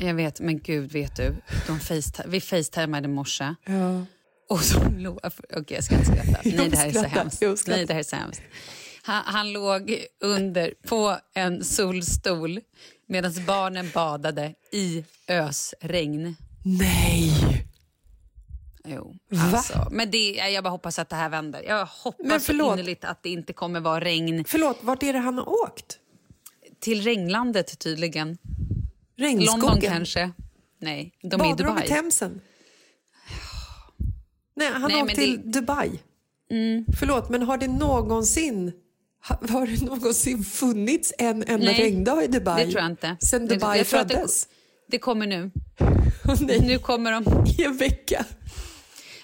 Jag vet, men gud vet du. De faceti- vi facetimade i morse. Ja. Och så lo- Okej, jag ska inte skratta. Nej, det här är så hemskt. Nej, det här är så hemskt. Han, han låg under på en solstol medan barnen badade i ösregn. Nej! Jo, Va? alltså. Men det, jag bara hoppas att det här vänder. Jag hoppas så innerligt att det inte kommer vara regn Förlåt, vart är det han har åkt? till regnlandet tydligen. Regnskogen? London kanske. Nej, de är i Badar de i Dubai. Themsen? Nej, han Nej, har men åkt till det- Mm. Dubai. Förlåt, men har det någonsin ha- har det någonsin funnits en enda Nej, regndag i Dubai? Det tror jag inte. Sen Dubai jag att det- föddes? Det kommer nu. Nej, Nu kommer de. I en vecka?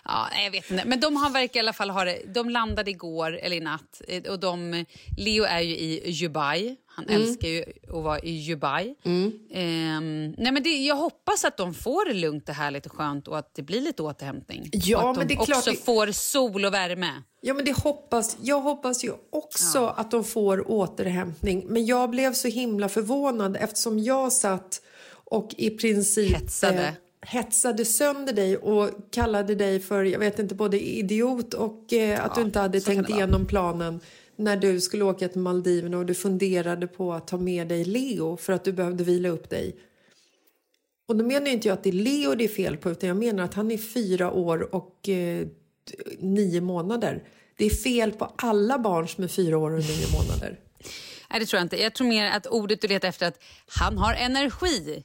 Ja, jag vet inte. Men de har verkar i alla fall ha det. De landade igår eller i natt. Eh, Och de, Leo är ju i Dubai. Han Mm. älskar ju att vara i Dubai. Ehm, nej, men det, jag hoppas att de får det lugnt och härligt och skönt och att det blir lite återhämtning. Ja, och att men de det är klart också det- får sol och värme. Ja, men det hoppas, jag hoppas ju också att de får återhämtning. Men jag blev så himla förvånad eftersom jag satt och i princip Hetsade. Hetsade sönder dig och kallade dig för, jag vet inte, både idiot och eh, att du inte hade tänkt igenom planen när du skulle åka till Maldiverna och du funderade på att ta med dig Leo för att du behövde vila upp dig. Och då menar inte jag att det är Leo det är fel på utan jag menar att han är fyra år och eh, nio månader. Det är fel på alla barn som är fyra år och nio månader. Nej, det tror jag inte. Jag tror mer att ordet du letar efter att han har energi.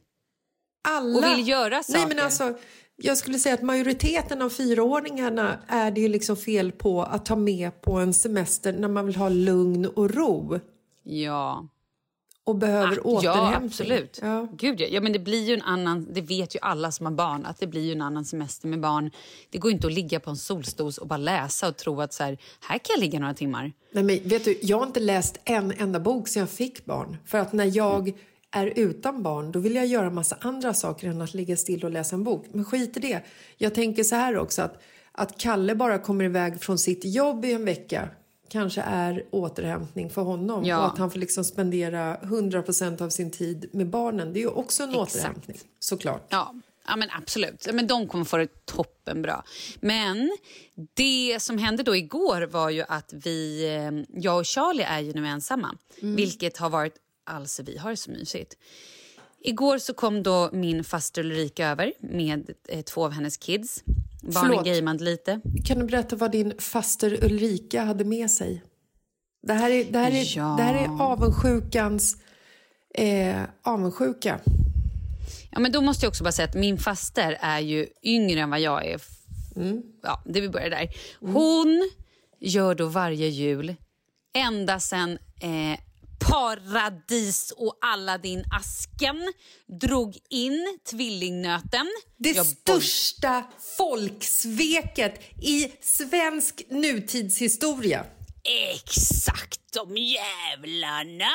Alla... Och vill göra Nej, saker. men alltså, jag skulle säga att majoriteten av fyraåringarna är det ju liksom fel på att ta med på en semester när man vill ha lugn och ro Ja. och behöver ja, återhämtning. absolut. Ja. Gud, ja. ja, men det blir ju en annan... Det vet ju alla som har barn, att det blir ju en annan semester med barn. Det går inte att ligga på en solstol och bara läsa och tro att så här, här kan jag ligga några timmar. Nej, men vet du, jag har inte läst en enda bok sedan jag fick barn. För att när jag är utan barn då vill jag göra massa andra saker än att ligga still och läsa en bok. Men skit i det. Jag tänker så här också att, att Kalle bara kommer iväg från sitt jobb i en vecka kanske är återhämtning för honom Ja. och att han får liksom spendera 100% av sin tid med barnen. Det är ju också en Exakt. återhämtning såklart. Ja, ja men absolut. Ja, Men de kommer få det toppenbra. Men det som hände då igår var ju att vi, eh, jag och Charlie är ju nu ensamma. Vilket har varit, alltså vi har det så mysigt. Igår så kom då min faster Ulrika över med eh, två av hennes kids. Barnen gameade lite. Kan du berätta vad din faster Ulrika hade med sig? Det här är, det här är, Ja. det här är avundsjukans eh, avundsjuka. Ja, men då måste jag också bara säga att min faster är ju yngre än vad jag är. Ja, det vi börjar där. Hon gör då varje jul, ända sen eh, Paradis och Aladdin-asken drog in tvillingnöten. Det Jag största folksveket i svensk nutidshistoria. Exakt, de jävlarna!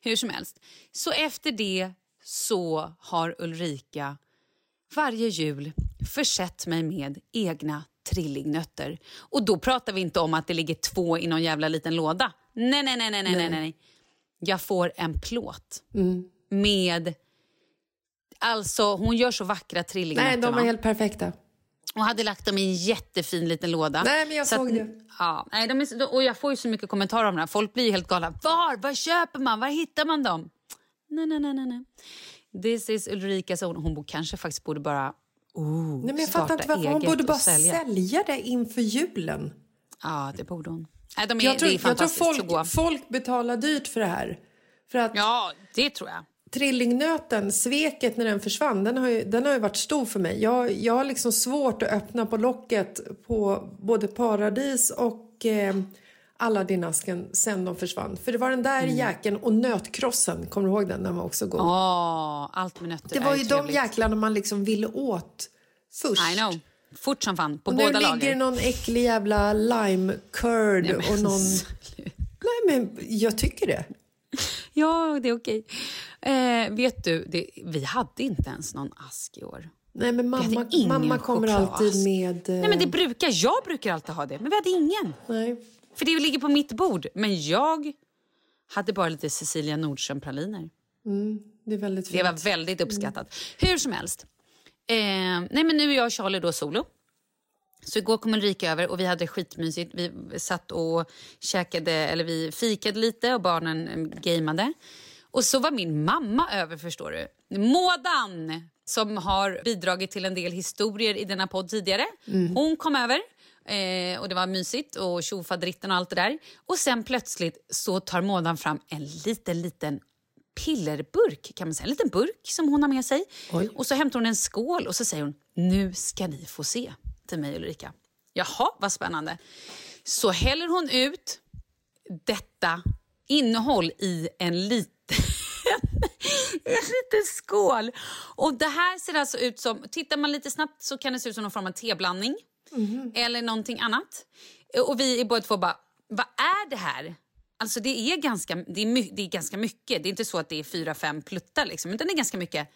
Hur som helst. Så efter det så har Ulrika varje jul försett mig med egna trillingnötter. Och då pratar vi inte om att det ligger två i någon jävla liten låda. Nej, nej, nej, nej, nej, nej. nej. Jag får en plåt med... Alltså, hon gör så vackra trillingnötter. Nej, de va? helt perfekta. och hade lagt dem i en jättefin liten låda. Nej, men jag Så såg att, det. Ja, nej, de är, och jag får ju så mycket kommentarer om det här. Folk blir helt galna. Var? Var köper man? Var hittar man dem? Nej, nej, nej, nej. This is Ulrika, så hon, kanske faktiskt borde bara oh, Nej, men jag starta fattar inte varför hon borde bara sälja. sälja. det inför julen. Ja, det borde hon. Nej, de är, Jag tror, det är jag tror folk, folk betalar dyrt för det här. För att Ja, det tror jag. trillingnöten, sveket när den försvann, den har ju, den har ju varit stor för mig. Jag, jag har liksom svårt att öppna på locket på både Paradis och eh, Aladdin-asken sen de försvann. För det var den där jäkeln och nötkrossen, kommer du ihåg den? Den var också god. Åh, allt med nötter det var är ju de jäklarna man liksom ville åt först. I know. Fort som fan, på Och båda nu ligger det någon äcklig jävla lime curd Nej, och någon... Nej men jag tycker det. Ja, det är okej. Eh, vet du, det, vi hade inte ens någon ask i år. Nej men mamma, mamma kommer alltid med... eh, Nej, men det brukar, jag brukar alltid ha det, men vi hade ingen. nej. För det ligger på mitt bord. Men jag hade bara lite Cecilia Nordström-praliner. Det väldigt fint. Det var väldigt uppskattat. Hur som helst. Eh, nej, men nu är jag och Charlie då solo. Så igår kom Ulrika över och vi hade skitmysigt. Vi satt och käkade, eller vi fikade lite och barnen eh, gameade. Och så var min mamma över förstår du. Mådan! Som har bidragit till en del historier i denna podd tidigare. Hon kom över. Eh, och Det var mysigt och tjofaderitten och allt det där. Och sen plötsligt så tar Mådan fram en liten, liten pillerburk, kan man säga. En liten burk som hon har med sig. Och så hämtar hon en skål och så säger hon nu ska ni få se till mig Ulrika. Jaha, vad spännande. Så häller hon ut detta innehåll i en liten, en liten skål. Och det här ser alltså ut som, tittar man lite snabbt så kan det se ut som någon form av teblandning. Eller någonting annat. Och vi är båda två bara, vad är det här? Alltså det är, ganska, det, är my, det är ganska mycket. Det är inte så att det är fyra, fem pluttar liksom, utan det är ganska mycket.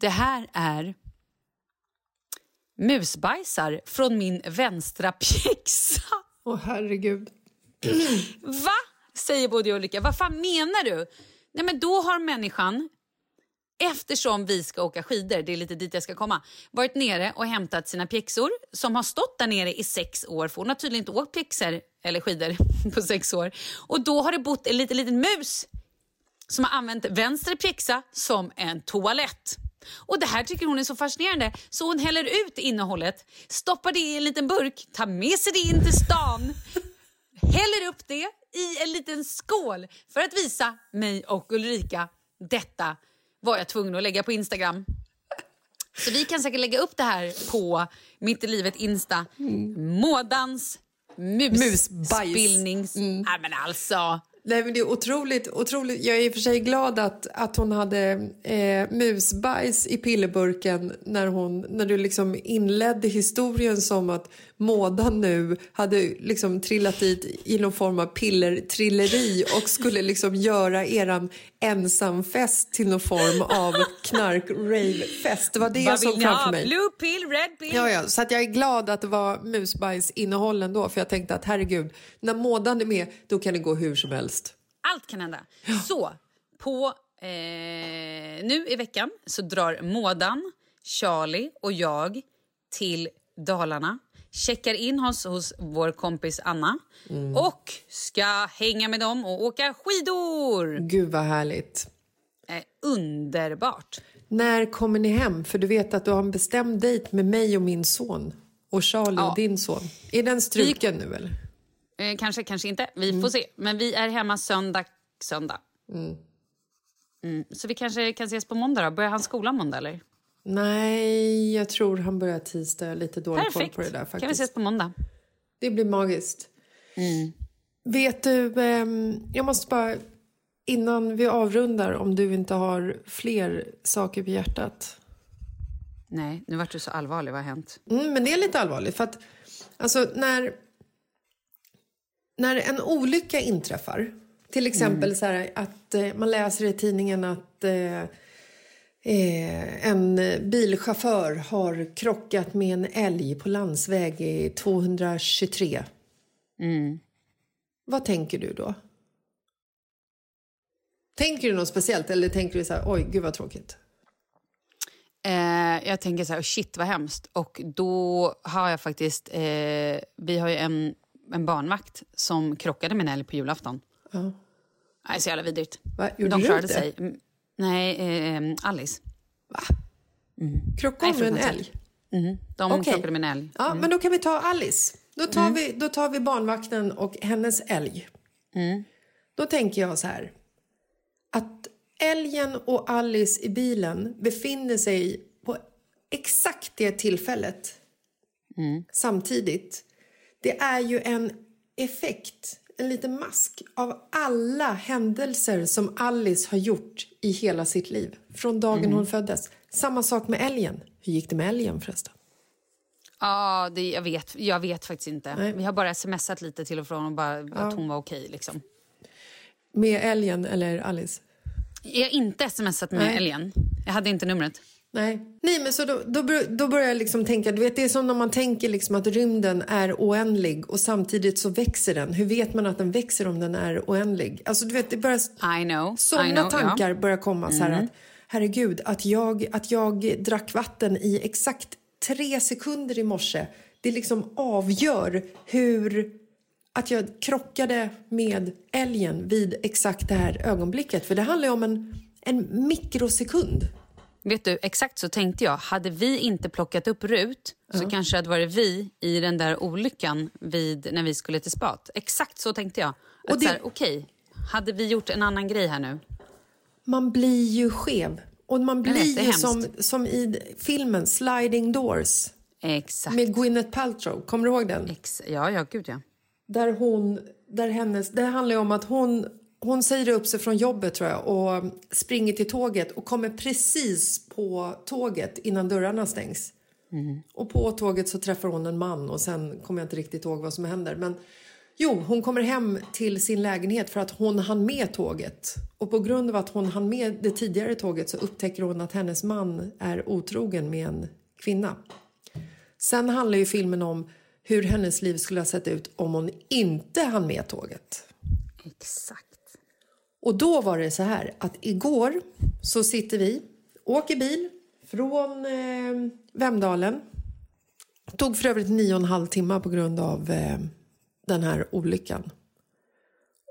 Det här är musbajsar från min vänstra pjäxa. Åh herregud. Va? Säger både jag och Ulrika. Vad fan menar du? Nej men då har människan, eftersom vi ska åka skidor, det är lite dit jag ska komma, varit nere och hämtat sina pjäxor som har stått där nere i sex år. För hon har tydligen inte åkt pjäxor eller skidor på sex år. Och då har det bott en liten, liten mus som har använt vänster pjäxa som en toalett. Och Det här tycker hon är så fascinerande så hon häller ut innehållet, stoppar det i en liten burk, tar med sig det in till stan, häller upp det i en liten skål för att visa mig och Ulrika detta var jag tvungen att lägga på Instagram. Så vi kan säkert lägga upp det här på Mitt i livet Insta. Mådans musspillnings... Mm. Nej men alltså... Nej, men det är otroligt, otroligt. Jag är i och för sig glad att, att hon hade eh, musbajs i pillerburken när, hon, när du liksom inledde historien som att Mådan nu hade liksom trillat dit i någon form av pillertrilleri och skulle liksom göra eran ensamfest till någon form av knark-rave-fest. Det var det Vad ni framför mig. Blue pill, red pill? Ja, ja, så att jag är glad att det var musbajsinnehåll ändå för jag tänkte att herregud, när mådan är med då kan det gå hur som helst. Allt kan hända. Så, på, eh, nu i veckan så drar Mådan, Charlie och jag till Dalarna. Checkar in hos, hos vår kompis Anna och ska hänga med dem och åka skidor. Gud vad härligt. Eh, underbart. När kommer ni hem? För du vet att du har en bestämd dejt med mig och min son. Och Charlie Ja. och din son. Är den struken nu eller? Eh, kanske, kanske inte. Vi får se. Men vi är hemma söndag. söndag. Mm, så vi kanske kan ses på måndag. Då. Börjar han skolan måndag? eller? Nej, jag tror han börjar tisdag. Jag har lite dålig koll på det där faktiskt. kan vi ses på måndag. Det blir magiskt. Vet du, ehm, jag måste bara innan vi avrundar om du inte har fler saker på hjärtat. Nej, nu vart du så allvarlig. Vad har hänt? Mm, men det är lite allvarligt för att alltså när, när en olycka inträffar, till exempel så här att eh, man läser i tidningen att eh, eh, en bilchaufför har krockat med en älg på landsväg i 223. Vad tänker du då? Tänker du något speciellt eller tänker du så här, oj, gud vad tråkigt? Eh, jag tänker så här, shit vad hemskt. Och då har jag faktiskt, eh, vi har ju en, en barnvakt som krockade med en älg på julafton. Ja. Nej, så jävla vidrigt. Va, gjorde De klarade sig. Mm, Nej, eh, Alice. Krockade hon med en älg? De Okej. krockade med en älg. Ja, men då kan vi ta Alice. Då tar, vi, då tar vi barnvakten och hennes älg. Då tänker jag så här. Att älgen och Alice i bilen befinner sig på exakt det tillfället samtidigt. Det är ju en effekt, en liten mask av alla händelser som Alice har gjort i hela sitt liv. Från dagen hon föddes. Samma sak med älgen. Hur gick det med älgen förresten? Ja, det, jag, vet, jag vet faktiskt inte. Nej. Vi har bara smsat lite till och från och bara att hon var okej. liksom. Med älgen eller Alice? Jag har inte smsat med Nej. älgen. Jag hade inte numret. Nej. Nej, men så då, då, då börjar jag liksom tänka, du vet det är som när man tänker liksom att rymden är oändlig och samtidigt så växer den. Hur vet man att den växer om den är oändlig? Alltså du vet, det börjar, I know. I sådana know, tankar. Mm. börjar komma så här att herregud, att jag, att jag drack vatten i exakt tre sekunder i morse det liksom avgör hur att jag krockade med älgen vid exakt det här ögonblicket. För det handlar ju om en, en mikrosekund. Vet du, exakt så tänkte jag. Hade vi inte plockat upp Rut så kanske det hade varit vi i den där olyckan vid, när vi skulle till spat. Exakt så tänkte jag. Att det- Okej, hade vi gjort en annan grej här nu? Man blir ju skev. Och man blir vet, ju som, som i filmen Sliding Doors Exakt. med Gwyneth Paltrow. Kommer du ihåg den? Ex ja, ja, gud ja. Där hon, där hennes, det handlar ju om att hon, hon säger upp sig från jobbet tror jag och springer till tåget och kommer precis på tåget innan dörrarna stängs. Och på tåget så träffar hon en man och sen kommer jag inte riktigt ihåg vad som händer. Men jo, hon kommer hem till sin lägenhet för att hon hann med tåget. Och på grund av att hon hann med det tidigare tåget så upptäcker hon att hennes man är otrogen med en kvinna. Sen handlar ju filmen om hur hennes liv skulle ha sett ut om hon inte hann med tåget. Exakt. Och då var det så här att igår så sitter vi, åker bil från eh, Vemdalen. Tog för övrigt nio och en halv timme på grund av eh, den här olyckan.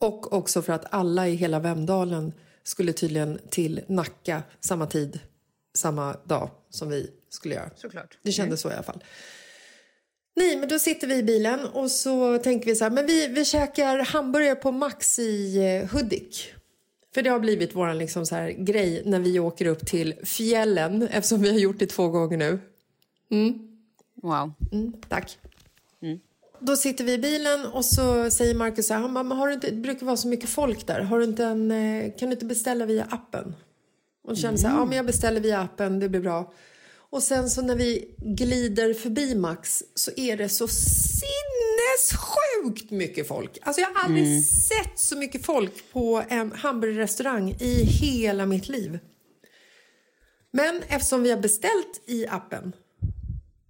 Och också för att alla i hela Vemdalen skulle tydligen till Nacka samma tid, samma dag som vi skulle göra. Såklart. Det kändes så i alla fall. Nej, men då sitter vi i bilen och så tänker vi så här, men vi, vi käkar hamburgare på Max i eh, Hudik. För det har blivit vår liksom så här grej när vi åker upp till fjällen eftersom vi har gjort det två gånger nu. Wow. Mm, tack. Då sitter vi i bilen och så säger Marcus så här, han bara, men har du inte, det brukar vara så mycket folk där, har du inte en, eh, kan du inte beställa via appen? Och känner så här, ja men jag beställer via appen, det blir bra. Och sen så när vi glider förbi Max så är det så sinnessjukt mycket folk. Alltså jag har aldrig sett så mycket folk på en hamburgerrestaurang i hela mitt liv. Men eftersom vi har beställt i appen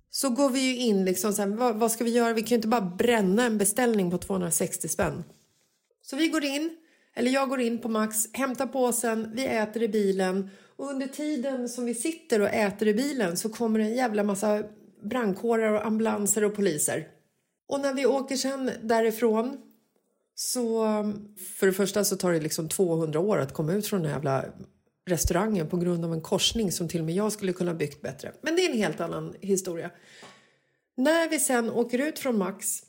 så går vi ju in liksom så här, vad, vad ska vi göra? Vi kan ju inte bara bränna en beställning på 260 spänn. Så vi går in, eller jag går in på Max, hämtar påsen, vi äter i bilen och under tiden som vi sitter och äter i bilen så kommer en jävla massa brandkårer och ambulanser och poliser. Och när vi åker sen därifrån så för det första så tar det liksom 200 år att komma ut från den här jävla restaurangen på grund av en korsning som till och med jag skulle kunna byggt bättre. Men det är en helt annan historia. När vi sen åker ut från Max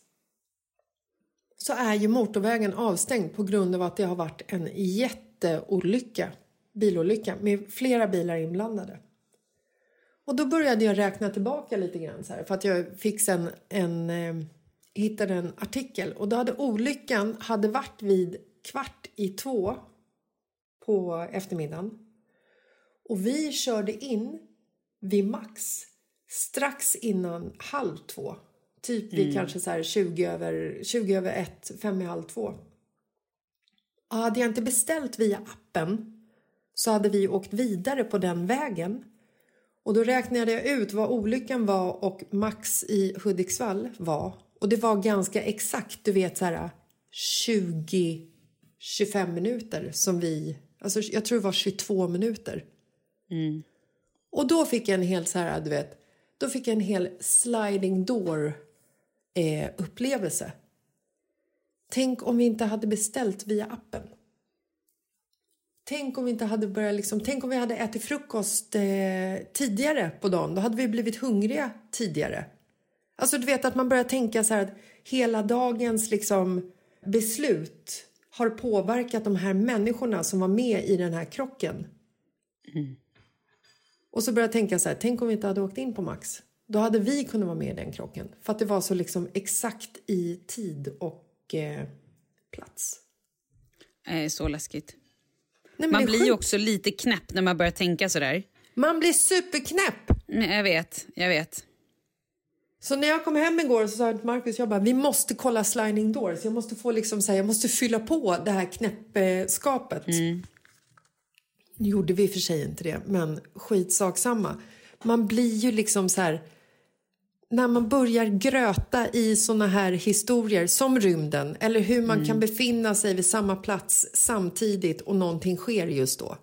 så är ju motorvägen avstängd på grund av att det har varit en jätteolycka, bilolycka med flera bilar inblandade. Och då började jag räkna tillbaka lite grann så här, för att jag fick sen en, en hittade en artikel och då hade olyckan hade varit vid kvart i två på eftermiddagen. Och vi körde in vid Max strax innan halv två. Typ vid kanske så här 20 över, 20 över ett, fem i halv två. Och hade jag inte beställt via appen så hade vi åkt vidare på den vägen. Och då räknade jag ut vad olyckan var och Max i Hudiksvall var. Och det var ganska exakt, du vet så här 20 25 minuter som vi, alltså jag tror det var 22 minuter. Och då fick jag en hel så här, du vet, då fick jag en hel sliding door eh, upplevelse. Tänk om vi inte hade beställt via appen. Tänk om vi inte hade börjat liksom, tänk om vi hade ätit frukost eh, tidigare på dagen. Då hade vi blivit hungriga tidigare. Alltså du vet att man börjar tänka så här att hela dagens liksom beslut har påverkat de här människorna som var med i den här krocken. Och så börjar jag tänka så här, tänk om vi inte hade åkt in på Max. Då hade vi kunnat vara med i den krocken. För att det var så liksom exakt i tid och eh, plats. Eh, så läskigt. Nej, Man är blir ju också lite knäpp när man börjar tänka sådär. Man blir superknäpp! Mm, Jag vet, jag vet. Så när jag kom hem igår så sa jag till Marcus, jag bara, vi måste kolla sliding doors. Jag måste få liksom så här, jag måste fylla på det här knäppskapet. Nu gjorde vi för sig inte det, men skitsak samma. Man blir ju liksom så här, när man börjar gröta i såna här historier som rymden eller hur man kan befinna sig vid samma plats samtidigt och någonting sker just då.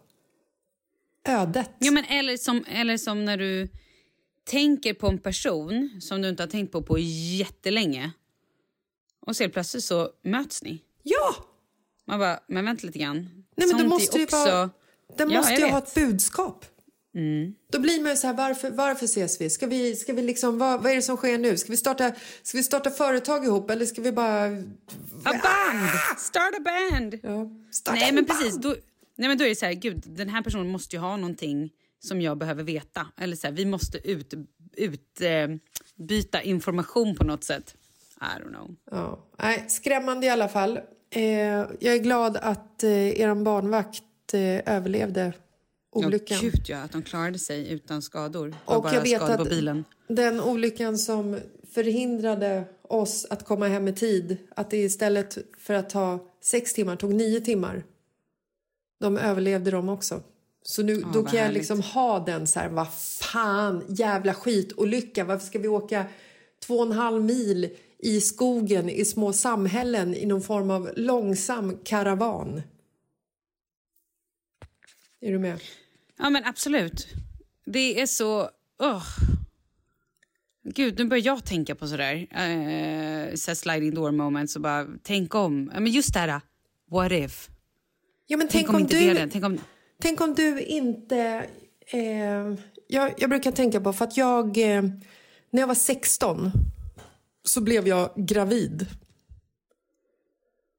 Ödet. Ja, men eller, som, eller som när du tänker på en person som du inte har tänkt på på jättelänge. Och så plötsligt så möts ni. Ja! Man bara, men vänta lite grann. Nej, men är måste ju också... vara, den Ja, måste jag ju ha ett budskap. Då blir man ju så här, varför, varför ses vi? Ska vi, ska vi liksom, vad, vad är det som sker nu? Ska vi, starta, ska vi starta företag ihop eller ska vi bara... A band! Start a band! Ja, starta Nej en men band? precis, då, nej, men då är det så här, gud den här personen måste ju ha någonting som jag behöver veta. Eller så här, vi måste ut, ut eh, information på något sätt. I don't know. Ja, nej, skrämmande i alla fall. Eh, jag är glad att eh, er barnvakt eh, överlevde olyckan. Ja, gud ja, att de klarade sig utan skador. Och bara jag vet skador på att bilen. den olyckan som förhindrade oss att komma hem i tid, att det istället för att ta sex timmar tog nio timmar. De överlevde de också. Så nu, då vad kan jag liksom ha den så här, vad fan, jävla skitolycka. Varför ska vi åka två och en halv mil i skogen i små samhällen i någon form av långsam karavan? Är du med? Ja men absolut. Det är så... åh. Gud, nu börjar jag tänka på sådär. Uh, så sliding door moments och bara tänk om. Ja, Men just det här, what if? Ja, men Tänk, tänk, om, om, inte du... det. Tänk om... Tänk om du inte... Eh, jag, jag brukar tänka på, för att jag... Eh, när jag var 16 så blev jag gravid.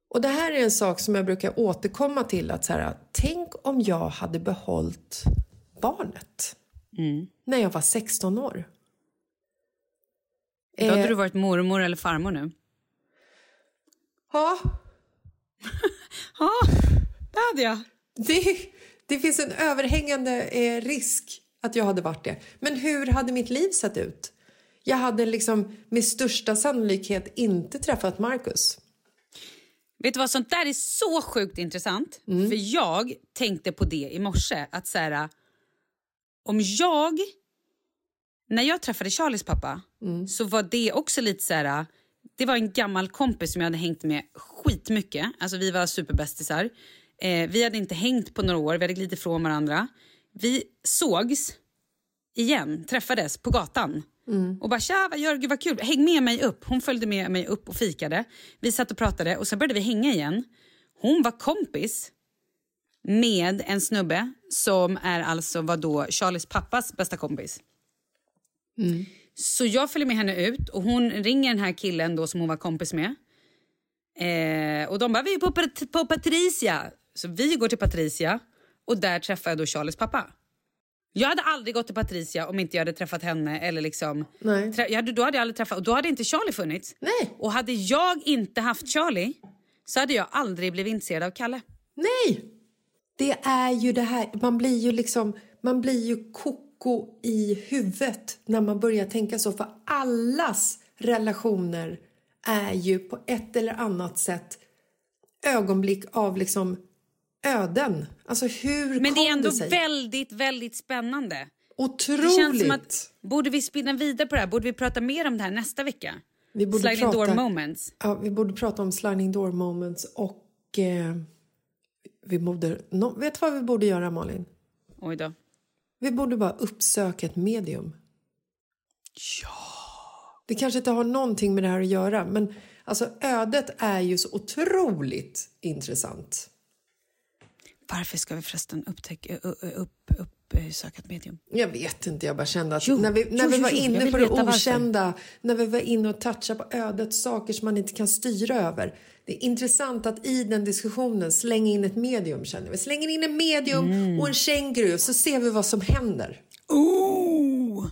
Och det här är en sak som jag brukar återkomma till. att så här, Tänk om jag hade behållit barnet när jag var 16 år. Då hade Eh, du varit mormor eller farmor nu. Ja, Ja, det hade jag. det, det finns en överhängande eh, risk att jag hade varit det. Men hur hade mitt liv sett ut? Jag hade liksom med största sannolikhet inte träffat Marcus. Vet du vad, sånt där är så sjukt intressant. Mm. För jag tänkte på det i morse. Att så här, om jag... När jag träffade Charlies pappa Mm. så var det också lite så här... Det var en gammal kompis som jag hade hängt med skitmycket. Alltså vi var superbästisar. Eh, vi hade inte hängt på några år, vi hade glidit ifrån varandra. Vi sågs igen, träffades på gatan. Och bara tja, vad gör du? Gud vad kul. Häng med mig upp. Hon följde med mig upp och fikade. Vi satt och pratade och sen började vi hänga igen. Hon var kompis med en snubbe som är alltså var då Charlies pappas bästa kompis. Så jag följer med henne ut och hon ringer den här killen då som hon var kompis med. Eh, och de bara, vi är på, Pat- på Patricia. Så vi går till Patricia och där träffar jag då Charlies pappa. Jag hade aldrig gått till Patricia om inte jag hade träffat henne. Eller liksom, Nej. Trä- jag hade, då hade jag aldrig träffat, och då hade inte Charlie funnits. Nej. Och hade jag inte haft Charlie så hade jag aldrig blivit intresserad av Kalle. Nej! Det är ju det här, man blir ju liksom, man blir ju koko i huvudet när man börjar tänka så. För allas relationer är ju på ett eller annat sätt ögonblick av liksom öden. Alltså hur Men det är ändå sig? väldigt, väldigt spännande. Otroligt! Det känns som att, borde vi spinna vidare på det här? Borde vi prata mer om det här nästa vecka? Vi borde Sliding door prata- moments. Ja, vi borde prata om sliding door moments och eh, vi borde, no, vet du vad vi borde göra Malin? Oj då. Vi borde bara uppsöka ett medium. Ja. Det kanske inte har någonting med det här att göra men alltså ödet är ju så otroligt intressant. Varför ska vi förresten upptäcka, upp, upp, upp, eh, ett medium? Jag vet inte, jag bara kände att Jo, när vi, när jo, vi var jo, inne på det veta varför. okända, när vi var inne och touchade på ödets saker som man inte kan styra över. Det är intressant att i den diskussionen slänga in ett medium känner vi. Slänger in en medium Mm. och en känguru så ser vi vad som händer. Oh!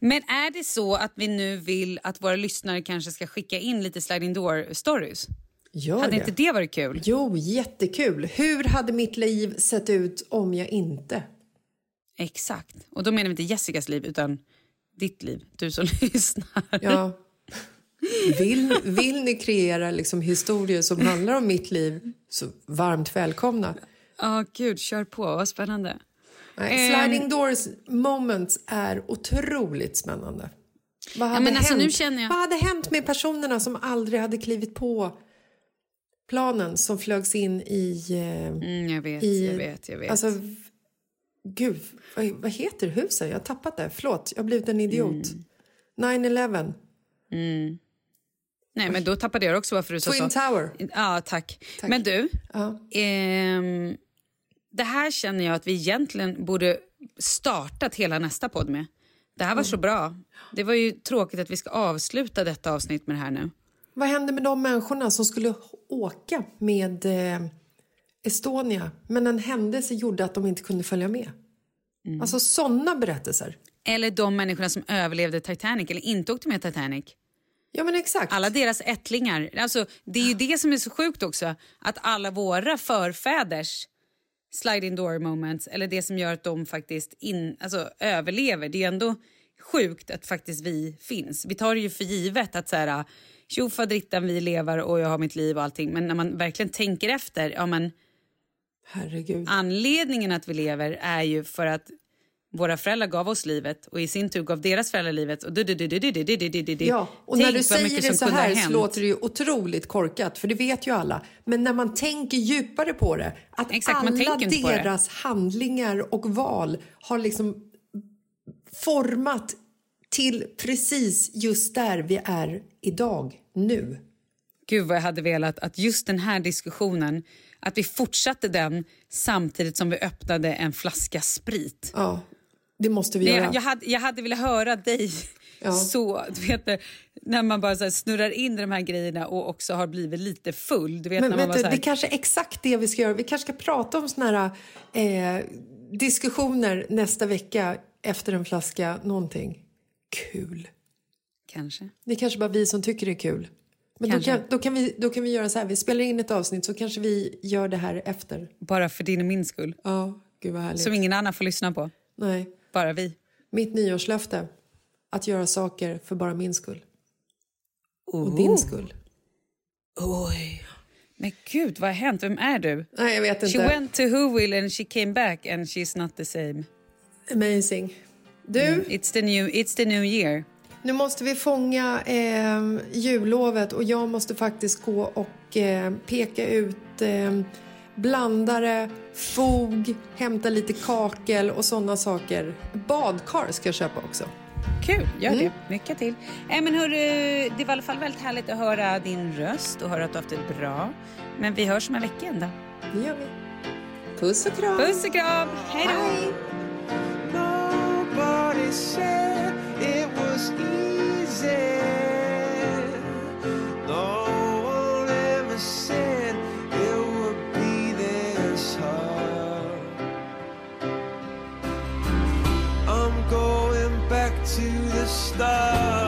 Men är det så att vi nu vill att våra lyssnare kanske ska skicka in lite sliding door stories? Gör Hade det. inte det varit kul? Jo, jättekul. Hur hade mitt liv sett ut om jag inte? Exakt. Och då menar vi inte Jessicas liv utan ditt liv, du som lyssnar. Ja. Vill, vill ni kreera liksom historier som handlar om mitt liv så varmt välkomna. Ja, gud, kör på. Vad spännande. Nej, sliding doors moments är otroligt spännande. Vad hade, men alltså, hänt? jag- Vad hade hänt med personerna som aldrig hade klivit på planen som flögs in i... eh, Mm, jag vet, i jag vet, jag vet. Alltså, Gud, vad, vad heter huset? Jag har tappat det. Förlåt, jag har blivit en idiot. 9-11. Nej, men då tappade jag också varför du sa Twin så. Tower. Ja, tack. Men du, Ja. ehm, det här känner jag att vi egentligen borde startat hela nästa podd med. Det här var så bra. Det var ju tråkigt att vi ska avsluta detta avsnitt med det här nu. Vad hände med de människorna som skulle åka med eh, Estonia men en händelse gjorde att de inte kunde följa med? Alltså såna berättelser. Eller de människorna som överlevde Titanic eller inte åkte med Titanic. Ja, men exakt. Alla deras ättlingar. Alltså, det är ju det som är så sjukt också. Att alla våra förfäders sliding door moments, eller det som gör att de faktiskt in, alltså, överlever. Det är ju ändå sjukt att faktiskt vi finns. Vi tar det ju för givet att så här, tjo faderittan vi lever och jag har mitt liv och allting. Men när man verkligen tänker efter, ja men Herregud. anledningen att vi lever är ju för att våra föräldrar gav oss livet och i sin tur gav deras föräldrar livet. Och du, du, du, du, du, du, du, du, du. Ja, och Tänk när du säger det så här så låter det ju otroligt korkat, för det vet ju alla. Men när man tänker djupare på det, att Exakt, alla deras handlingar och val har liksom format till precis just där vi är idag, nu. Gud vad jag hade velat att just den här diskussionen, att vi fortsatte den samtidigt som vi öppnade en flaska sprit. Ja, det måste vi göra. jag, hade, jag hade velat höra dig Ja. så, du vet när man bara så snurrar in de här grejerna och också har blivit lite full. Du vet, Men när man vet här, det kanske är exakt det vi ska göra. Vi kanske ska prata om såna här eh, diskussioner nästa vecka efter en flaska någonting. Kul. kanske. Det är kanske bara vi som tycker det är kul. Men då kan, då, kan vi, då kan vi göra så här, vi spelar in ett avsnitt så kanske vi gör det här efter. Bara för din och min skull. Ja, gud vad härligt. Som ingen annan får lyssna på. Nej, Bara vi. mitt nyårslöfte. Att göra saker för bara min skull. Och din skull. Oj. Men gud, vad har hänt? Vem är du? Nej, jag vet She inte. went to Whoville and she came back and she's not the same. Amazing. Du, It's the new, it's the new year. nu måste vi fånga eh, jullovet och jag måste faktiskt gå och eh, peka ut eh, blandare, fog, hämta lite kakel och sådana saker. Badkar ska jag köpa också. Kul, gör Mm. det. Lycka till. Äh, men hörru, det var i alla fall väldigt härligt att höra din röst och höra att du har haft det bra. Men vi hörs om en vecka igen då. Det gör vi. Puss och kram. Puss och kram! Hej då! Nobody said it was easy. No one ever said it would be this hard. I'm going back to the start.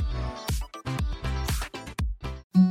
Thank you.